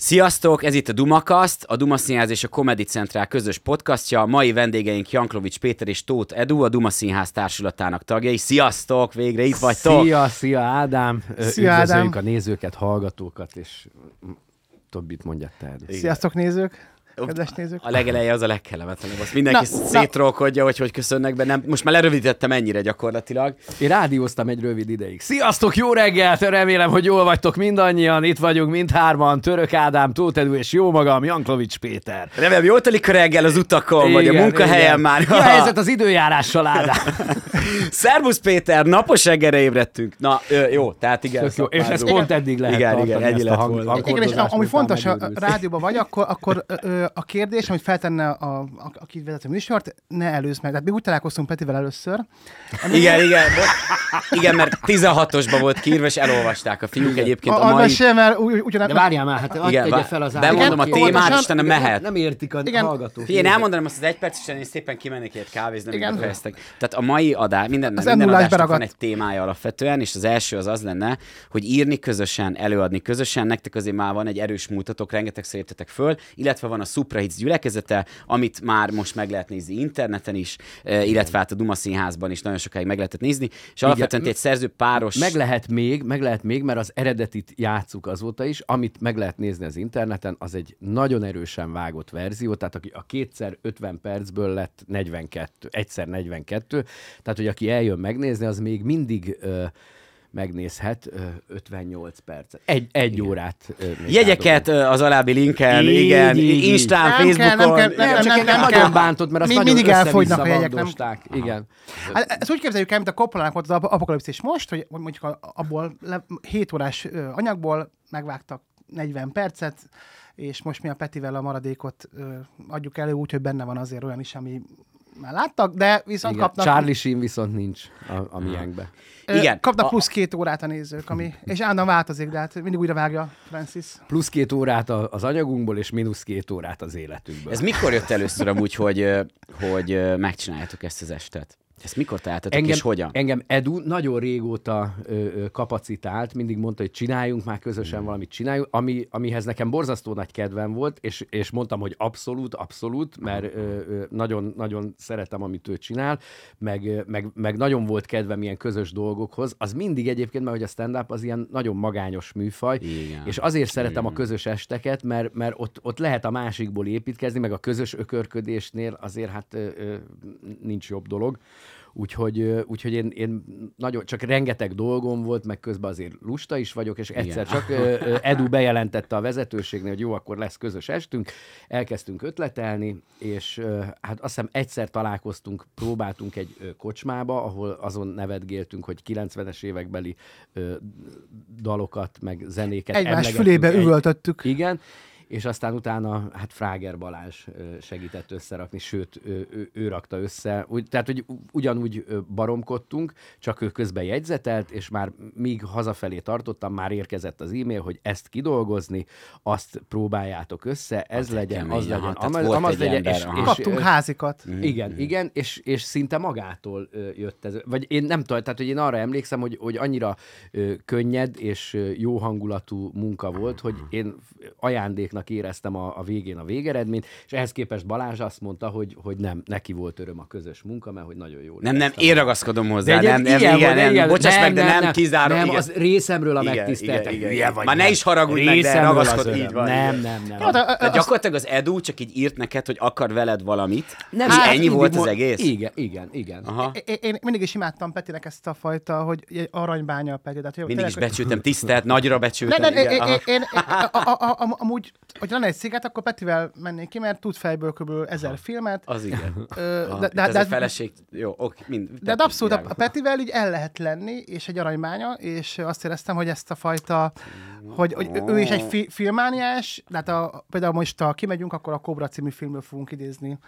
Sziasztok, ez itt a Dumakast, a Duma Színház és a Comedy Centrál közös podcastja. Mai vendégeink Janklovics Péter és Tóth Edu, a Duma Színház társulatának tagjai. Sziasztok, végre itt vagytok! Szia, szia Ádám! Szia, Üdvözöljük Ádám. a nézőket, hallgatókat, és többit mondjak te. Edu. Sziasztok nézők! Kedves nézők! A legeleje az a legkellemetlenebb. Azt mindenki Na, na. szétrolkodja, hogy hogy köszönnek be. Nem, most már lerövidítettem ennyire gyakorlatilag. Én rádióztam egy rövid ideig. Sziasztok, jó reggelt! Remélem, hogy jól vagytok mindannyian. Itt vagyunk mindhárman. Török Ádám, Tóth Edu és jó magam, Janklovics Péter. Remélem, jól telik a reggel az utakon, vagy a munkahelyen igen. már. Mi a helyzet az időjárással, Ádám? Szervusz Péter, napos reggelre ébredtünk. Na, jó, tehát igen. Tök jó. És ez pont eddig lehet Igen, igen, ennyi ezt a hang, Igen, és ami fontos, ha rádióban vagy, akkor, akkor ö, a kérdés, amit feltenne, a, a, aki vezet a műsort, ne előzd meg. Tehát mi úgy találkoztunk Petivel először. Igen, igen. Volt, igen, mert 16-osban volt kiírva, és elolvasták a fiúk egyébként A, a a mai... mesélj, mert úgy, ugyan, De várjál már, hát Igen, igen, tegye fel az bemondom a Igen, témát, pontosan. és utána mehet. Nem értik a Igen. hallgatók. Én elmondanám azt az egy perc, és én szépen kimennék egy kávézni, Igen. nem befejeztek. Tehát a mai adás, minden, Az minden M0-ás adásnak van beragadt. egy témája alapvetően, és az első az az lenne, hogy írni közösen, előadni közösen. Nektek azért már van egy erős múltatok, rengeteg értetek föl, illetve van a Supra Hits gyülekezete, amit már most meg lehet nézni interneten is, eh, illetve hát a Duma Színházban is nagyon sokáig meg lehetett nézni, és alapvetően egy szerző páros... Meg lehet még, meg lehet még, mert az eredetit játszuk azóta is, amit meg lehet nézni az interneten, az egy nagyon erősen vágott verzió, tehát aki a kétszer 50 percből lett 42, egyszer 42, tehát hogy aki eljön megnézni, az még mindig ö, megnézhet ö, 58 percet. Egy, egy órát. Jegyeket eh, az alábbi linken, Így, igen, így, így. Instán, Nem kell, nem Facebookon. kell, Nem, nem, csak nem, nem nagyon kell. bántott, mert azt Mi- mindig elfogynak a jegyek, nem? Igen. Hát ezt úgy képzeljük el, mint a Koppolának volt az ap- apokalipszis most, hogy mondjuk abból le, 7 órás anyagból megvágtak 40 percet, és most mi a Petivel a maradékot ö, adjuk elő, úgyhogy benne van azért olyan is, ami már láttak, de viszont Igen. kapnak, Charlie Sheen viszont nincs a, a miénkbe. Igen. kapnak A- plusz két órát a nézők, ami, és állandóan változik, de hát mindig újra vágja Francis. Plusz két órát a- az anyagunkból, és mínusz két órát az életünkből. Ez mikor jött először amúgy, hogy, hogy megcsináljátok ezt az estet? Ezt mikor találtatok, engem, és hogyan? Engem Edu nagyon régóta ö, ö, kapacitált, mindig mondta, hogy csináljunk már közösen valamit csináljunk, ami, amihez nekem borzasztó nagy kedvem volt, és, és mondtam, hogy abszolút, abszolút, mert ö, ö, nagyon, nagyon szeretem, amit ő csinál, meg, meg, meg nagyon volt kedvem ilyen közös dolgokhoz. Az mindig egyébként, mert hogy a stand-up az ilyen nagyon magányos műfaj, Igen. és azért szeretem a közös esteket, mert, mert ott, ott lehet a másikból építkezni, meg a közös ökörködésnél azért hát ö, ö, nincs jobb dolog. Úgyhogy, úgyhogy én, én nagyon, csak rengeteg dolgom volt, meg közben azért lusta is vagyok, és egyszer Igen. csak Edu bejelentette a vezetőségnél, hogy jó, akkor lesz közös estünk, elkezdtünk ötletelni, és hát azt hiszem egyszer találkoztunk, próbáltunk egy kocsmába, ahol azon nevetgéltünk, hogy 90-es évekbeli dalokat, meg zenéket Egymás fülébe egy- üvöltöttük. igen, és aztán utána hát Fráger Balázs segített összerakni, sőt, ő, ő, ő rakta össze. Úgy, tehát, hogy ugyanúgy baromkodtunk, csak ő közben jegyzetelt, és már míg hazafelé tartottam, már érkezett az e-mail, hogy ezt kidolgozni, azt próbáljátok össze, ez Hát legyen, kemény, az legyen, amaz, legyen, ember, és, és, Kaptunk házikat. igen, igen, és, és szinte magától jött ez. Vagy én nem tudom, tehát hogy én arra emlékszem, hogy, hogy annyira könnyed és jó hangulatú munka volt, hogy én ajándéknak éreztem a, a végén a végeredményt, és ehhez képest Balázs azt mondta, hogy, hogy nem, neki volt öröm a közös munka, mert hogy nagyon jó. Nem, nem, én ragaszkodom hozzá. De nem, nem, igen, nem, bocsáss meg, de nem, kizárom. Nem, igen. az részemről a Igen, igen, igen, igen. vagy, Már ne nem. is haragudj meg, de ragaszkod, így van, Nem, igen. nem, nem. Jó, de- Tehát azt- gyakorlatilag az Edu csak így írt neked, hogy akar veled valamit, nem és hát ennyi volt az egész? Igen, igen, igen. Én, mindig is imádtam Petinek ezt a fajta, hogy egy arranybánya a Peti. Hogy Mindig is becsültem, tisztelt, nagyra becsültem. ne, igen, én, aha. én, én, a- a- a- a- amúgy, hogy lenne egy sziget, akkor Petivel mennék ki, mert tud fejből kb. ezer filmet. Az igen. Ö, Aha, de, itt de, ez de, a de, feleség, jó, oké, mind. de, de abszolút a, a Petivel így el lehet lenni, és egy aranybánya, és azt éreztem, hogy ezt a fajta, hogy, hogy ő is egy fi, filmániás, de hát a, például most, ha kimegyünk, akkor a Cobra című filmből fogunk idézni.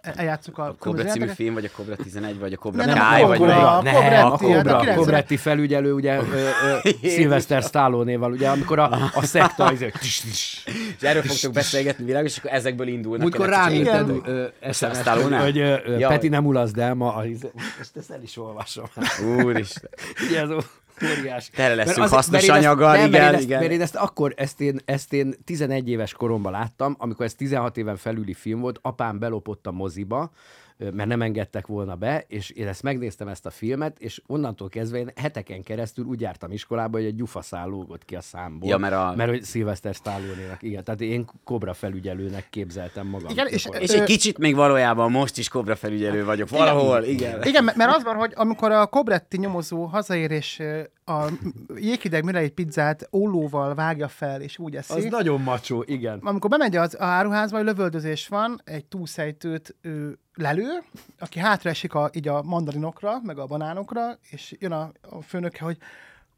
E- Eljátszuk a, A különböző című film, vagy a Cobra 11, vagy a Cobra Nem, Kai, a vagy melyik? a Ne, Cobretti, a hát a Cobra, 90 Cobretti felügyelő, ugye, Sylvester Stallone-val, ugye, amikor a, a szekta. És erről fogtok beszélgetni világos, és akkor ezekből indulnak. Múltkor rám csak- írt Igen. Edu, ö, SMS-t, Stallone? hogy Peti nem ulaszd el ma, most ezt el is olvasom. Úristen. Ugye ez, Óriás. Tele leszünk Mert hasznos mert ezt- anyaggal, nem, mert igen, én ezt, igen. Mert én ezt akkor, ezt én, ezt én 11 éves koromban láttam, amikor ez 16 éven felüli film volt, apám belopott a moziba, mert nem engedtek volna be, és én ezt megnéztem ezt a filmet, és onnantól kezdve én heteken keresztül úgy jártam iskolába, hogy egy gyufaszál lógott ki a számból. Ja, mert a- Mert hogy Sylvester stallone igen. Tehát én kobra felügyelőnek képzeltem magam. Igen, és- És egy kicsit még valójában most is kobra felügyelő vagyok. Valahol, igen. Igen, mert- mert az van, hogy amikor a Cobretti nyomozó hazaér, és a jéghideg mürei pizzát ollóval vágja fel, és úgy eszi. az nagyon macsó, igen. amikor bemegy az áruházba, hogy lövöldözés van, egy túlszejtőt ő, lelő, aki hátraesik a, így a mandarinokra, meg a banánokra, és jön a, a főnöke, hogy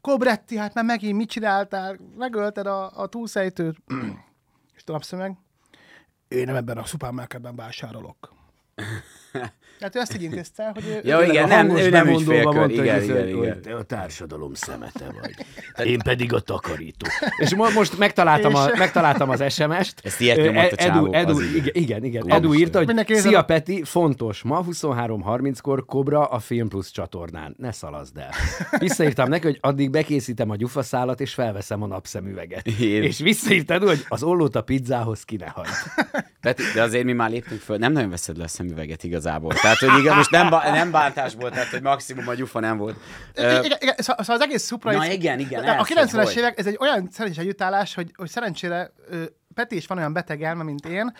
Kobretti, hát már megint mit csináltál? Megölted a, a túlszejtőt. és a napszemeg, én nem ebben a szupermarketben vásárolok. Tehát ő ezt így intézte, hogy ő, Ja, ő igen, nem, ő nem ügyfélkör. mondta, Igen, hogy, igen, hogy igen. te a társadalom szemete vagy. Én pedig a takarító. És mo- most megtaláltam, a, megtaláltam az SMS-t. Ezt ilyet nyomott a Edu, csávó, Edu, az igen, igen, igen. Edu írta, hogy Szia Peti, fontos, ma 23.30-kor Kobra a Film Plus csatornán. Ne szalaszd el. Visszaírtam neki, hogy addig bekészítem a gyufaszálat, és felveszem a napszemüveget. Én- És visszaírta Edu, hogy az ollót a pizzához ki ne hagyd. Peti, de azért mi már léptünk föl, nem nagyon veszed le a szemüveget igazából. Tehát, hogy igen, most nem, ba- nem bántásból, tehát, hogy maximum a gyufa nem volt. Ö, igen, igen, szóval, szóval az egész Supra... Na is- igen, igen, A ez, 90-es hogy évek, ez egy olyan szerencsés együttállás, hogy, hogy szerencsére Peti is van olyan beteg elme, mint én,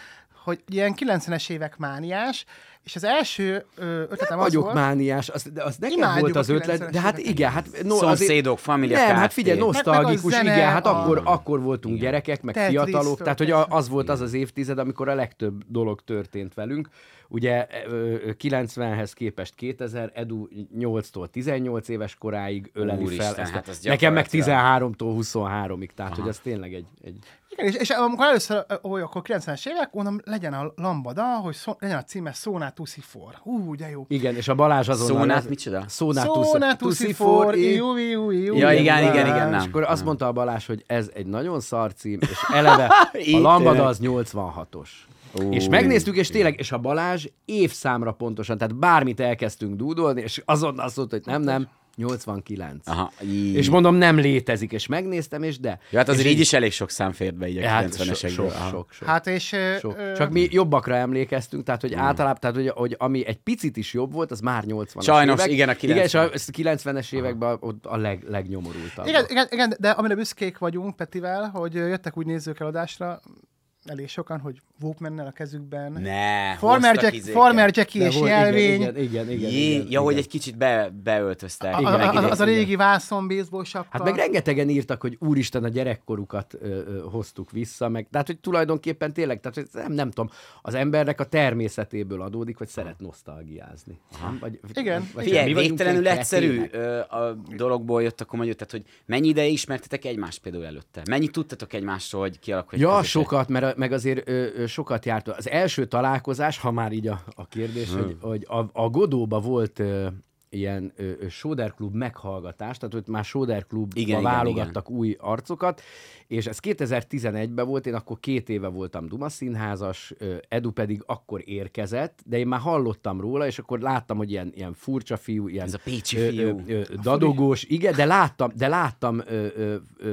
hogy ilyen 90-es évek mániás, és az első ö, ötletem az vagyok volt, mániás, az, de az nekem Imádjuk volt az ötlet, 90-es de hát igen, hát no, Szomszédok, Família Nem, hát figyelj, Meg- meg nosztalgikus, zene, igen, hát a- akkor, akkor voltunk gyerekek, meg Tetris fiatalok, tehát hogy az volt az az évtized, amikor a legtöbb dolog történt velünk. Ugye ö, ö, 90-hez képest 2000, Edu 8-tól 18 éves koráig öleli Úristen, fel. ezt a- hát az nekem meg gyakorlatilag- 13-tól 23-ig, tehát hogy az tényleg egy, egy Igen, és, és amikor először, ó, akkor 90-es évek, mondom, legyen a lambada, hogy szó, legyen a címe Szónát Tusifor. Hú, de jó. igen, és a Balázs azonnal... Szónát micsoda? Szónát Szónát Tusifor, iú, iú, iú. Ja, igen, igen, igen, És nem. akkor azt mondta a Balázs, hogy ez egy nagyon szar cím, és eleve a Lambada az 86-os. Ó, és megnéztük, és tényleg, és a Balázs évszámra pontosan, tehát bármit elkezdtünk dúdolni, és azonnal azt mondta, hogy nem, nem, 89. Aha, így. És mondom, nem létezik, és megnéztem, és de. Ja, hát azért és így is elég sok szám fért be így a Hát, so, 90-esekből. sok, sok, sok. Hát és... Sok. ö, Csak mi jobbakra emlékeztünk, tehát hogy általában, tehát hogy, hogy ami egy picit is jobb volt, az már 80-as Sajnos, évek. igen, a Igen, és a 90. 90-es években ott a leg, legnyomorultabb. Igen, igen, igen, de amire büszkék vagyunk Petivel, hogy jöttek úgy nézők eladásra, elég sokan, hogy Walkmannel a kezükben. Ne, Farmer, Jack. Farmer Jackie és volt- jelvény. Igen, igen, igen. Jé, igen, ja, hogy egy kicsit be, beöltöztek. A, Igen, a, meg a, ide- az a régi vászon baseball sapka. Hát meg rengetegen írtak, hogy úristen, a gyerekkorukat ö, ö, hoztuk vissza, meg, tehát hogy tulajdonképpen tényleg, tehát nem, nem tudom, az embernek a természetéből adódik, hogy szeret nosztalgiázni. Nem? Vagy, Igen, Vagy Figyelj, végtelenül egyszerű ö, a dologból jött a komoly tehát hogy mennyi ideje ismertetek egymást például előtte? Mennyit tudtatok egymásról, hogy kialakul egy Ja, sokat, mert, meg azért ö, ö, sokat járt. Az első találkozás, ha már így a, a kérdés, Hmm. hogy, hogy a, a Godóba volt ö, ilyen ö, ö, Soder Klub meghallgatás, tehát ott már Soder Klubba Igen, igen, válogattak új arcokat, és ez 2011-ben volt, én akkor két éve voltam Duma színházas, ö, Edu pedig akkor érkezett, de én már hallottam róla, és akkor láttam, hogy ilyen, ilyen furcsa fiú, ilyen Ez a pécsi ö, fiú. Ö, ö, dadogós, igen, de láttam, de láttam ö, ö, ö,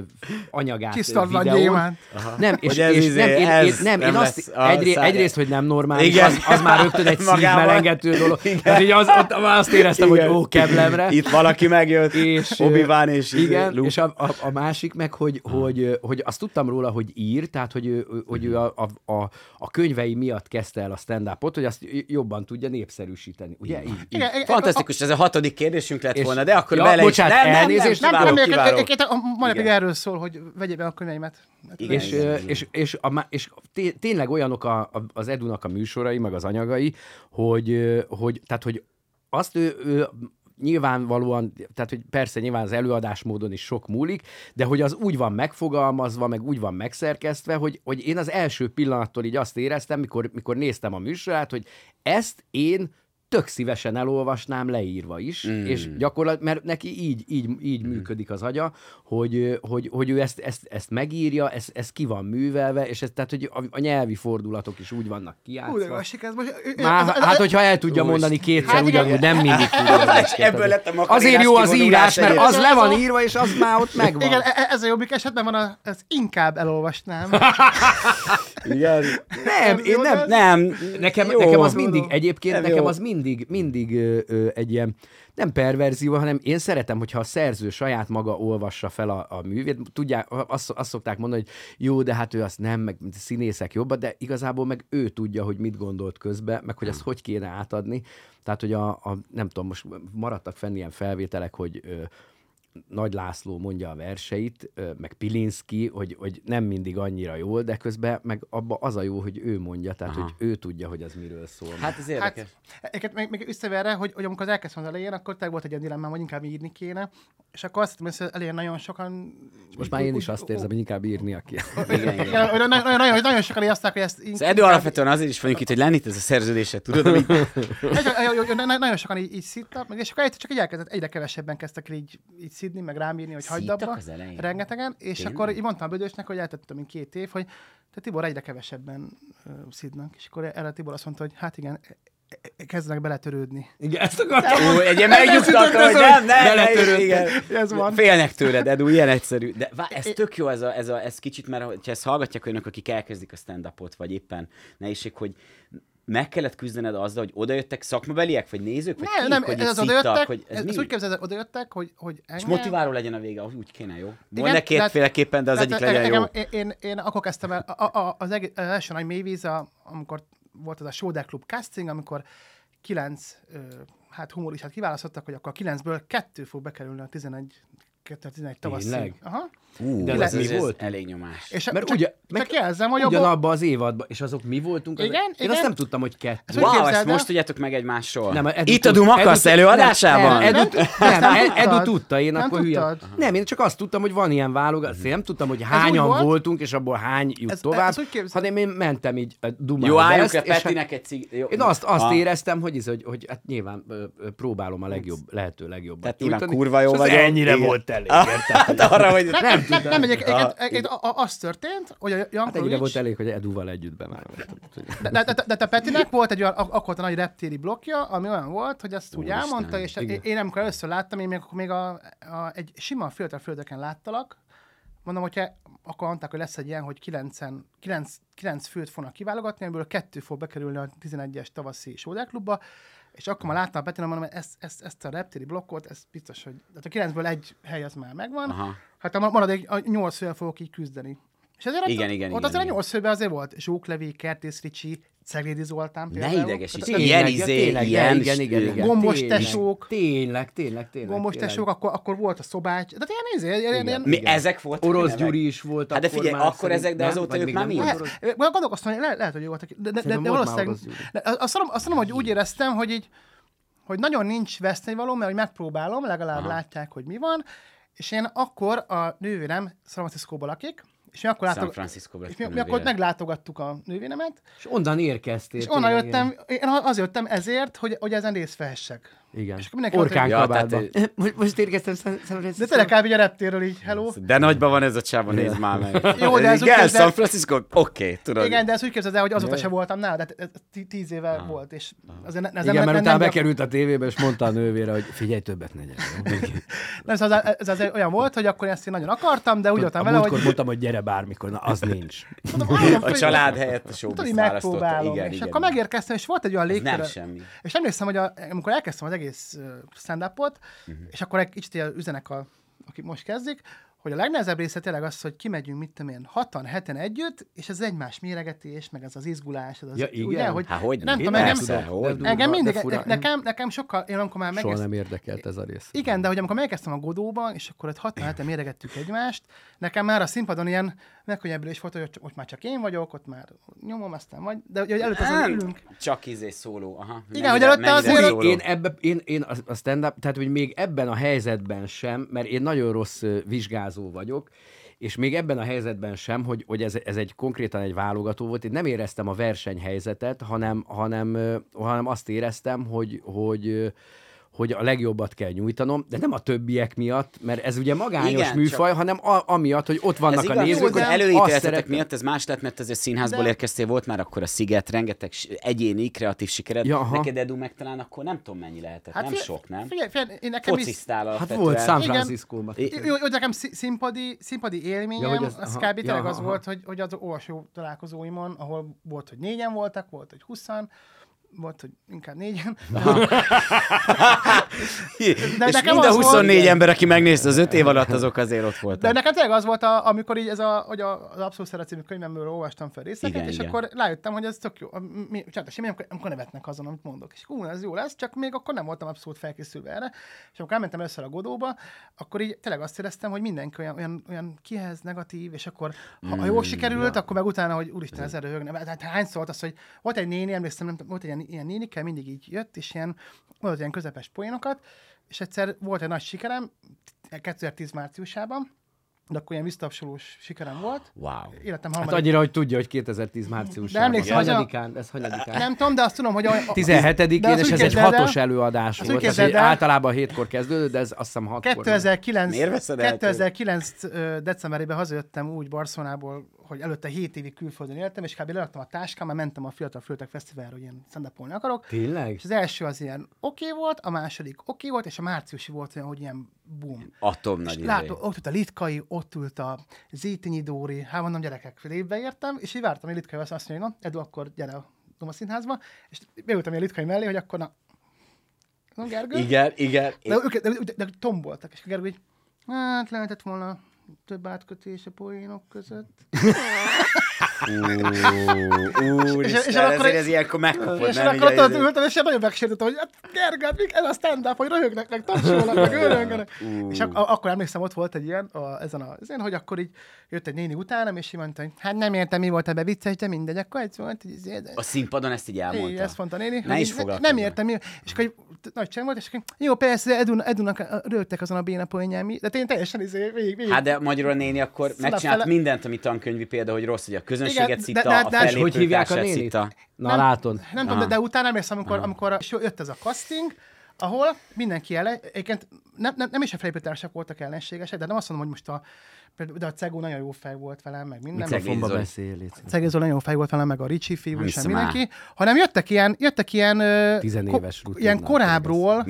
anyagát ö, Tisztatlan videón. Nem, és, Hogy ez és izé, nem, én, ez én, nem, nem én azt, egyré, száj- egyrészt, hogy nem normális, Igen. az, az már rögtön egy szívmelengető dolog. Tehát így az, ott azt éreztem, Igen. hogy ó, keblemre. Itt valaki megjött, és, obi és igen, Luke. és a, a, a, másik meg, hogy, hogy, hogy azt tudtam róla, hogy ír, tehát hogy, ő- hogy ő a, a, a, a könyvei miatt kezdte el a stand-upot, hogy azt jobban tudja népszerűsíteni. Ugye? Így, így. Igen, Fantasztikus, ez a hatodik kérdésünk lett És- volna, de akkor Ja, bele bocsánat, is. Nem, nem, nem, elnézést, Nem, kiváló, nem, nem, nem, nem, Igen. erről szól, hogy vegye be a könyveimet. Hát, Igen. És, és, és, a, és té- tényleg olyanok a, a, az Edunak a műsorai, meg az anyagai, hogy, hogy, tehát, hogy azt ő, ő nyilvánvalóan, tehát hogy persze nyilván az előadásmódon is sok múlik, de hogy az úgy van megfogalmazva, meg úgy van megszerkesztve, hogy, hogy én az első pillanattól így azt éreztem, mikor, mikor néztem a műsorát, hogy ezt én tök szívesen elolvasnám leírva is, mm. és gyakorlatilag, mert neki így, így, így mm. működik az agya, hogy, hogy, hogy ő ezt, ezt, ezt megírja, ez, ez ki van művelve, és ez, tehát, hogy a, a nyelvi fordulatok is úgy vannak de kijátszva. lassik, ez most... Már, hát, hogyha el tudja mondani kétszer, Hát ugyanúgy nem mindig tudja. Ebből lett a makarinás Azért jó az írás, mert egyet. az le van írva, és az már ott megvan. Igen, e- e- ez a jobbik esetben van, a, ez inkább elolvasnám. Igen. Nem, én nem, Nem. Nekem, nekem az mindig, egyébként nekem az mindig, mindig ö, ö, egy ilyen, nem perverzió, hanem én szeretem, hogyha a szerző saját maga olvassa fel a, a művét. Tudják, azt, azt szokták mondani, hogy jó, de hát ő azt nem, meg színészek jobban, de igazából meg ő tudja, hogy mit gondolt közben, meg hogy ezt hogy kéne átadni. Tehát, hogy a, a nem tudom, most maradtak fenn ilyen felvételek, hogy ö, Nagy László mondja a verseit, meg Pilinszki, hogy, hogy nem mindig annyira jól, de közben meg abba az a jó, hogy ő mondja, tehát Aha. hogy ő tudja, hogy az miről szól. Hát ez érdekes. Hát, egyébként még, még visszavér erre, hogy, hogy amikor elkezdtem az elején, akkor tényleg volt egy ilyen dilemmám, hogy inkább írni kéne, és akkor azt hittem, hogy az elején nagyon sokan... Most már én is azt érzem, hogy inkább írnia kell. Nagyon, nagyon, sokan írták, hogy ezt... Az Edu alapvetően azért is vagyunk itt, hogy lenni itt ez a szerződése, tudod, amit Nagyon sokan így, így szittak, és akkor egyszer csak így elkezdett, egyre kevesebben kezdtek így, így szidni, meg rám írni, hogy hagyd abba. az elején? Rengetegen, és Tényleg? akkor így mondtam a Bödösnek, hogy eltettem mint két év, hogy te Tibor egyre kevesebben uh, szidnak. És akkor erre Tibor azt mondta, hogy hát igen, e- e- kezdenek beletörődni. Igen, ezt akartam. Ó, egy ilyen megnyugtató, hogy nem, nem, nem, Beletörődtek. igen. Ez van. Félnek tőled, Edu, ilyen egyszerű. De vá, ez tök jó, ez, a, ez, a, ez kicsit, mert ha ezt hallgatják olyanok, akik elkezdik a stand-upot, vagy éppen nehézség, hogy meg kellett küzdened azzal, hogy odajöttek szakmabeliek, vagy nézők, vagy Nem, kik, nem, hogy ez odajöttek, hogy ez ez, mi? úgy képzeld, odajöttek, hogy, hogy És engem... motiváló legyen a vége, úgy kéne, jó? Igen, Mondj kétféleképpen, de az egyik legyen jó. engem- Én, én, én, akkor kezdtem el, a, a, az, egész, az első nagy mélyvíz, a, amikor volt az a Soda Club casting, amikor kilenc ö, hát humoristát kiválasztottak, hogy akkor a kilencből kettő fog bekerülni a 11 2011 tavaszi. Tényleg? Aha. Ú, De ez, az ez, mi ez volt? elég nyomás. És Mert csak, ugye, csak meg jelzem, hogy abban, ugyanabban az évadban, és azok mi voltunk? Igen, Én igen. azt nem tudtam, hogy kettő. Wow, ezt el? most tudjátok meg egymásról? Nem, Edu Itt a Dumakasz előadásában? Nem, Edu, Nem? nem, nem Edu, tudta, én Nem akkor hülye. Nem, én csak azt tudtam, hogy van ilyen válogatás. Nem tudtam, hogy hányan volt? voltunk, és abból hány jut Ez- tovább, ez hanem én mentem így a Dumán Jó, álljunk és hát- Petinek egy cig... Jó. Én azt, azt éreztem, hogy, ez, hogy, hogy hát nyilván próbálom a legjobb, lehető legjobbat Tehát nyilván kurva jó vagyok. ennyire volt elég, Ah? Hát arra, hogy... nem, nem, nem, nem, egy, egy, egy, egy, a- a- az történt, hogy a Hát Jankovics, volt elég, hogy Eduval együtt bevágtam. de, de, de, de, te Petinek volt egy olyan, ak- akkor a nagy reptéri blokja, ami olyan volt, hogy azt úgy elmondta, és én, amikor először láttam, én még akkor még a, a, egy sima filter földeken láttalak, mondom, hogyha akkor mondták, hogy lesz egy ilyen, hogy 9, 9, 9 főt fognak kiválogatni, amiből kettő fog bekerülni a 11-es tavaszi sódáklubba, és akkor már láttam a Petinek, mondom, hogy ezt, ezt, ezt a reptéri blokkot, ez biztos, hogy tehát a 9-ből egy hely az már megvan, Aha. hát a maradék a 8 fővel fogok így küzdeni. És ezért Igen, ott, igen, ott igen, azért igen. a 8 főben azért volt Zsóklevi, Kertész Ricsi, Ceglédi Zoltán Ne például. idegesíts, Tehát- ilyen Tényleg, izé, tényleg, ilyen igen, igen, igen. Gombos Tényleg, tesók. Tényleg, tényleg, tényleg. Gombos tényleg. tesók, akkor, akkor volt a szobács. Tehát ilyen, izé, ilyen, ilyen, ilyen, Mi Igen. ezek voltak? Orosz? Gyuri is volt Hát de akkor figyelj, már akkor szerint- ezek, de azóta ők már nem mi? volt lehet, Orosz- lehet, gondolkoztam, hogy le, lehet, hogy jó voltak. De, de, de, de volt valószínűleg, de azt mondom, hogy úgy éreztem, hogy így, hogy nagyon nincs vesztenivaló, mert hogy megpróbálom, legalább Aha. látják, hogy mi van, és én akkor a nővérem San Francisco-ba lakik, és mi akkor, látog... És mi, mi akkor ott meglátogattuk a nővéremet, És onnan érkeztél. és onnan jöttem, én az jöttem ezért, hogy, hogy ezen részt vehessek. Igen. És akkor mindenki Orkán Ja, tehát, Most, most érkeztem San San De Francisco. tényleg kb. a reptérről így, hello. De nagyban van ez a csáva, nézd már meg. Jó, de ez úgy San Francisco, oké, okay, tudod. Igen, de ezt úgy képzeld el, hogy azóta se voltam nála, de ez tí- tíz éve volt, és azért ne, ez Igen, mert utána bekerült a tévébe, és mondta a nővére, hogy figyelj, többet ne nem, szóval ez, ez, ez, olyan volt, hogy akkor ezt én nagyon akartam, de úgy voltam vele, hogy mondtam, hogy gyere bármikor, na az nincs. A család helyett a showbiz. Igen, és akkor megérkeztem, és volt egy olyan Ez légkör. nem semmi. És emlékszem, hogy a, amikor elkezdtem az egész uh, stand-upot, Mhm. és akkor egy kicsit üzenek, a, akik most kezdik, hogy a legnehezebb része tényleg az, hogy kimegyünk, mit tudom én, hatan, heten együtt, és ez egymás méregetés, meg ez az izgulás, ez az, Ja, igen? ugye, hogy Há, hogy nem nem? tudom, engem, hogy nem. durva, engem de mindig, nekem, nekem sokkal, én amikor már Soha megkezdtem, nem érdekelt ez a rész. igen, de hogy amikor megkezdtem a Godóba, és akkor ott hatan heten méregettük egymást, nekem már a színpadon ilyen megkönnyebbülés volt, hogy ott, ott már csak én vagyok, ott már nyomom, aztán vagy, de hogy előtt azon Nem, ülünk. Csak izé szóló, aha. Igen, hogy előtte azért-. Én, ebbe, én, én a- stand-up, tehát hogy még ebben a helyzetben sem, mert én nagyon rossz ö, pályázó vagyok, és még ebben a helyzetben sem, hogy, hogy ez, ez egy konkrétan egy válogató volt, én nem éreztem a versenyhelyzetet, hanem, hanem, hanem azt éreztem, hogy, hogy hogy a legjobbat kell nyújtanom, de nem a többiek miatt, mert ez ugye magányos Igen, műfaj, csak... hanem a, amiatt, hogy ott vannak Ez a igaz, nézők, előítéletetek szeretem- miatt ez más lett, mert azért színházból De- érkeztél, volt már akkor a Sziget, rengeteg egyéni, kreatív sikered. Ja. Neked Edu meg talán akkor nem tudom mennyi lehetett, nem figyelj- sok, nem? Figyelj, figyelj, én nekem is, Focisztál Hát alapvetően. volt San. Francisco-ban. I- jó, nekem szí- színpadi, színpadi élményem, Ja, az- az, az kb. Ja, tényleg az volt, hogy, hogy az olvasó találkozóimon, ahol volt, hogy négyen voltak, volt, hogy huszan, volt, hogy inkább négyen. És nekem mind a az volt- 24 ember, aki megnézte az öt év alatt, azok azért ott De voltak. nekem tényleg az volt, a, amikor így ez a, hogy a, az Abszolút Szeret című könyvemből olvastam fel részeket, Igen, és igen. akkor rájöttem, hogy ez tök jó. Mi, mi, amikor, amikor nevetnek azon, amit mondok. És hú, ez jó lesz, csak még akkor nem voltam abszolút felkészülve erre. És amikor elmentem először a Godóba, akkor így tényleg azt éreztem, hogy mindenki olyan, olyan, olyan kihez negatív, és akkor ha, ha jól sikerült, akkor meg utána, hogy úristen, ez röhögne. Hát hány szólt az, hogy volt egy néni, emlékszem, nem, volt egy ilyen, ilyen nénikkel, mindig így jött, és ilyen, volt ilyen közepes poénokat, és egyszer volt egy nagy sikerem, 2010 márciusában, de akkor ilyen visszatapsolós sikerem volt. Wow. Életem Hát harmadik. annyira, hogy tudja, hogy 2010 márciusában. De emlékszem, hogy hanyadikán, ez hanyadikán? Nem tudom, de azt tudom, hogy a, a 17-én, de azt és ez egy képzeld el- hatos előadás volt. Ez egy általában hétkor kezdődött, de ez azt hiszem hatkor. 2009, Miért veszed el 2009 ö, decemberében hazajöttem úgy Barcelonából, hogy előtte 7 évig külföldön éltem, és kb. leadtam a táskám, mert mentem a Fiatal Fültek Fesztiválra, hogy ilyen szendapolni akarok. Tényleg? És az első az ilyen oké okay volt, a második oké okay volt, és a márciusi volt olyan, hogy ilyen boom. Atom nagy És izé. látom, ott ült a Litkai, ott ült a Zétinyi Dóri, hát mondom, gyerekek, fél évbe értem, és így vártam, hogy Litkai azt mondja, hogy na, Edu, akkor gyere a Doma Színházba, és beültem a Litkai mellé, hogy akkor na, na Gergő? Igen, igen. De, ők, de, de, de, tomboltak, és Gergő így, hát lehetett volna több átkötés a poénok között. Úristen, és akkor ezért egy- ez ilyenkor megkapod, és akkor Így ott ültem, és nagyon megsértettem, hogy hát Gergő, hát ez a stand-up, hogy röhögnek, meg tapsolnak, meg öröngenek. És ak- akkor emlékszem, ott volt egy ilyen, a, ezen a, ezen, hogy akkor így jött egy néni utánam, és így mondta, hogy hát nem értem, mi volt ebbe vicces, de mindegy, akkor ez volt, hogy izé, de... A színpadon ezt így elmondta. Igen, ezt mondta a néni. Ne is így foglalkozz Nem értem, mi... és akkor így nagy csend volt, és akkor jó, persze, Edun, Edunak rögtek azon a béna poénján, de én teljesen izé, végig, végig. Hát de magyarul a néni akkor Szóval megcsinált fele- mindent, ami tankönyvi példa, hogy rossz, hogy a közönséget Igen, de- szitta, de- a de- És És hogy hívják a fellépőtársát nénit? szitta. Na Nem- látod. Nem tudom, de, de utána emlékszem, amikor, amikor jött ez a casting, ahol mindenki ellen, egyébként nem, nem, nem is a felépítőtársak voltak ellenségesek, de nem azt mondom, hogy most a, például de a Cegó nagyon jó fej volt velem, meg minden. Mikrofonba beszél. Zoli nagyon jó fej volt velem, meg a Ricsi fiú és mindenki, hanem jöttek ilyen, jöttek ilyen, Tizenéves ko- ilyen korábbról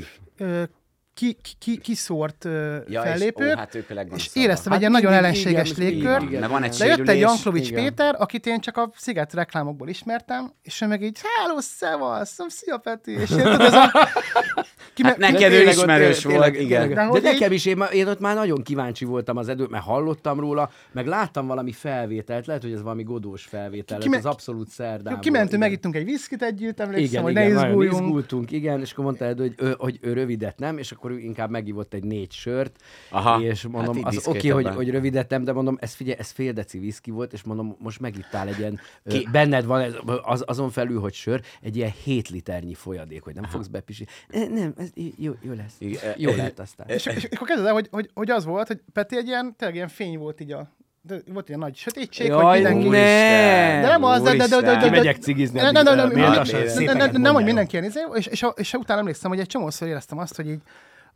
ki, ki, ki, kiszórt ö, Ja, és, fellépők, ó, hát ők és éreztem Hát egy ilyen nagyon ellenséges légkört, igen. Mert van egy de jött egy igen. Péter, akit én csak a Sziget reklámokból ismertem, és ő meg így, hello, szevasz, szia Peti, és én tudod, ez a... Hát neked ő ismerős volt, tényleg- igen. tényleg. De De, nekem is, én, én ott már nagyon kíváncsi voltam az edőt, mert hallottam róla, meg láttam valami felvételt, lehet, hogy ez valami godós felvétel, Ki- ki, ki- az abszolút szerdán. Kimentünk, megittunk egy viszkit együtt, emlékszem, Igen, hogy igen, ne izguljunk. izgultunk, igen, és akkor mondta hogy, ő, hogy ő rövidet nem, és akkor ő inkább megivott egy négy sört, Aha, és hát mondom, így az oké, hogy, hogy rövidet nem, de mondom, ez figyelj, ez fél deci viszki volt, és mondom, most megittál egy ilyen, Ki- benned van ez, az, azon felül, hogy sör, egy ilyen 7 liternyi folyadék, hogy nem Aha. fogsz bepisi. Nem, ez jó, jó lesz. Igen. Jó lehet aztán. És, és, és akkor kezded el, hogy, hogy, hogy, az volt, hogy Peti egy ilyen, tényleg ilyen fény volt így a, de volt ilyen nagy sötétség, hogy Jaj, mindenki... ne! De nem az, de, de, de, de, de, de, Kimegyek cigizni, Ne, ne, ne, ne, addig, ne, ö, ne, lassan ne, ne, szépeket ne, Nem, hogy mondjál. mindenki ilyen izé, és, és, és utána emlékszem, hogy egy csomószor éreztem azt, hogy így,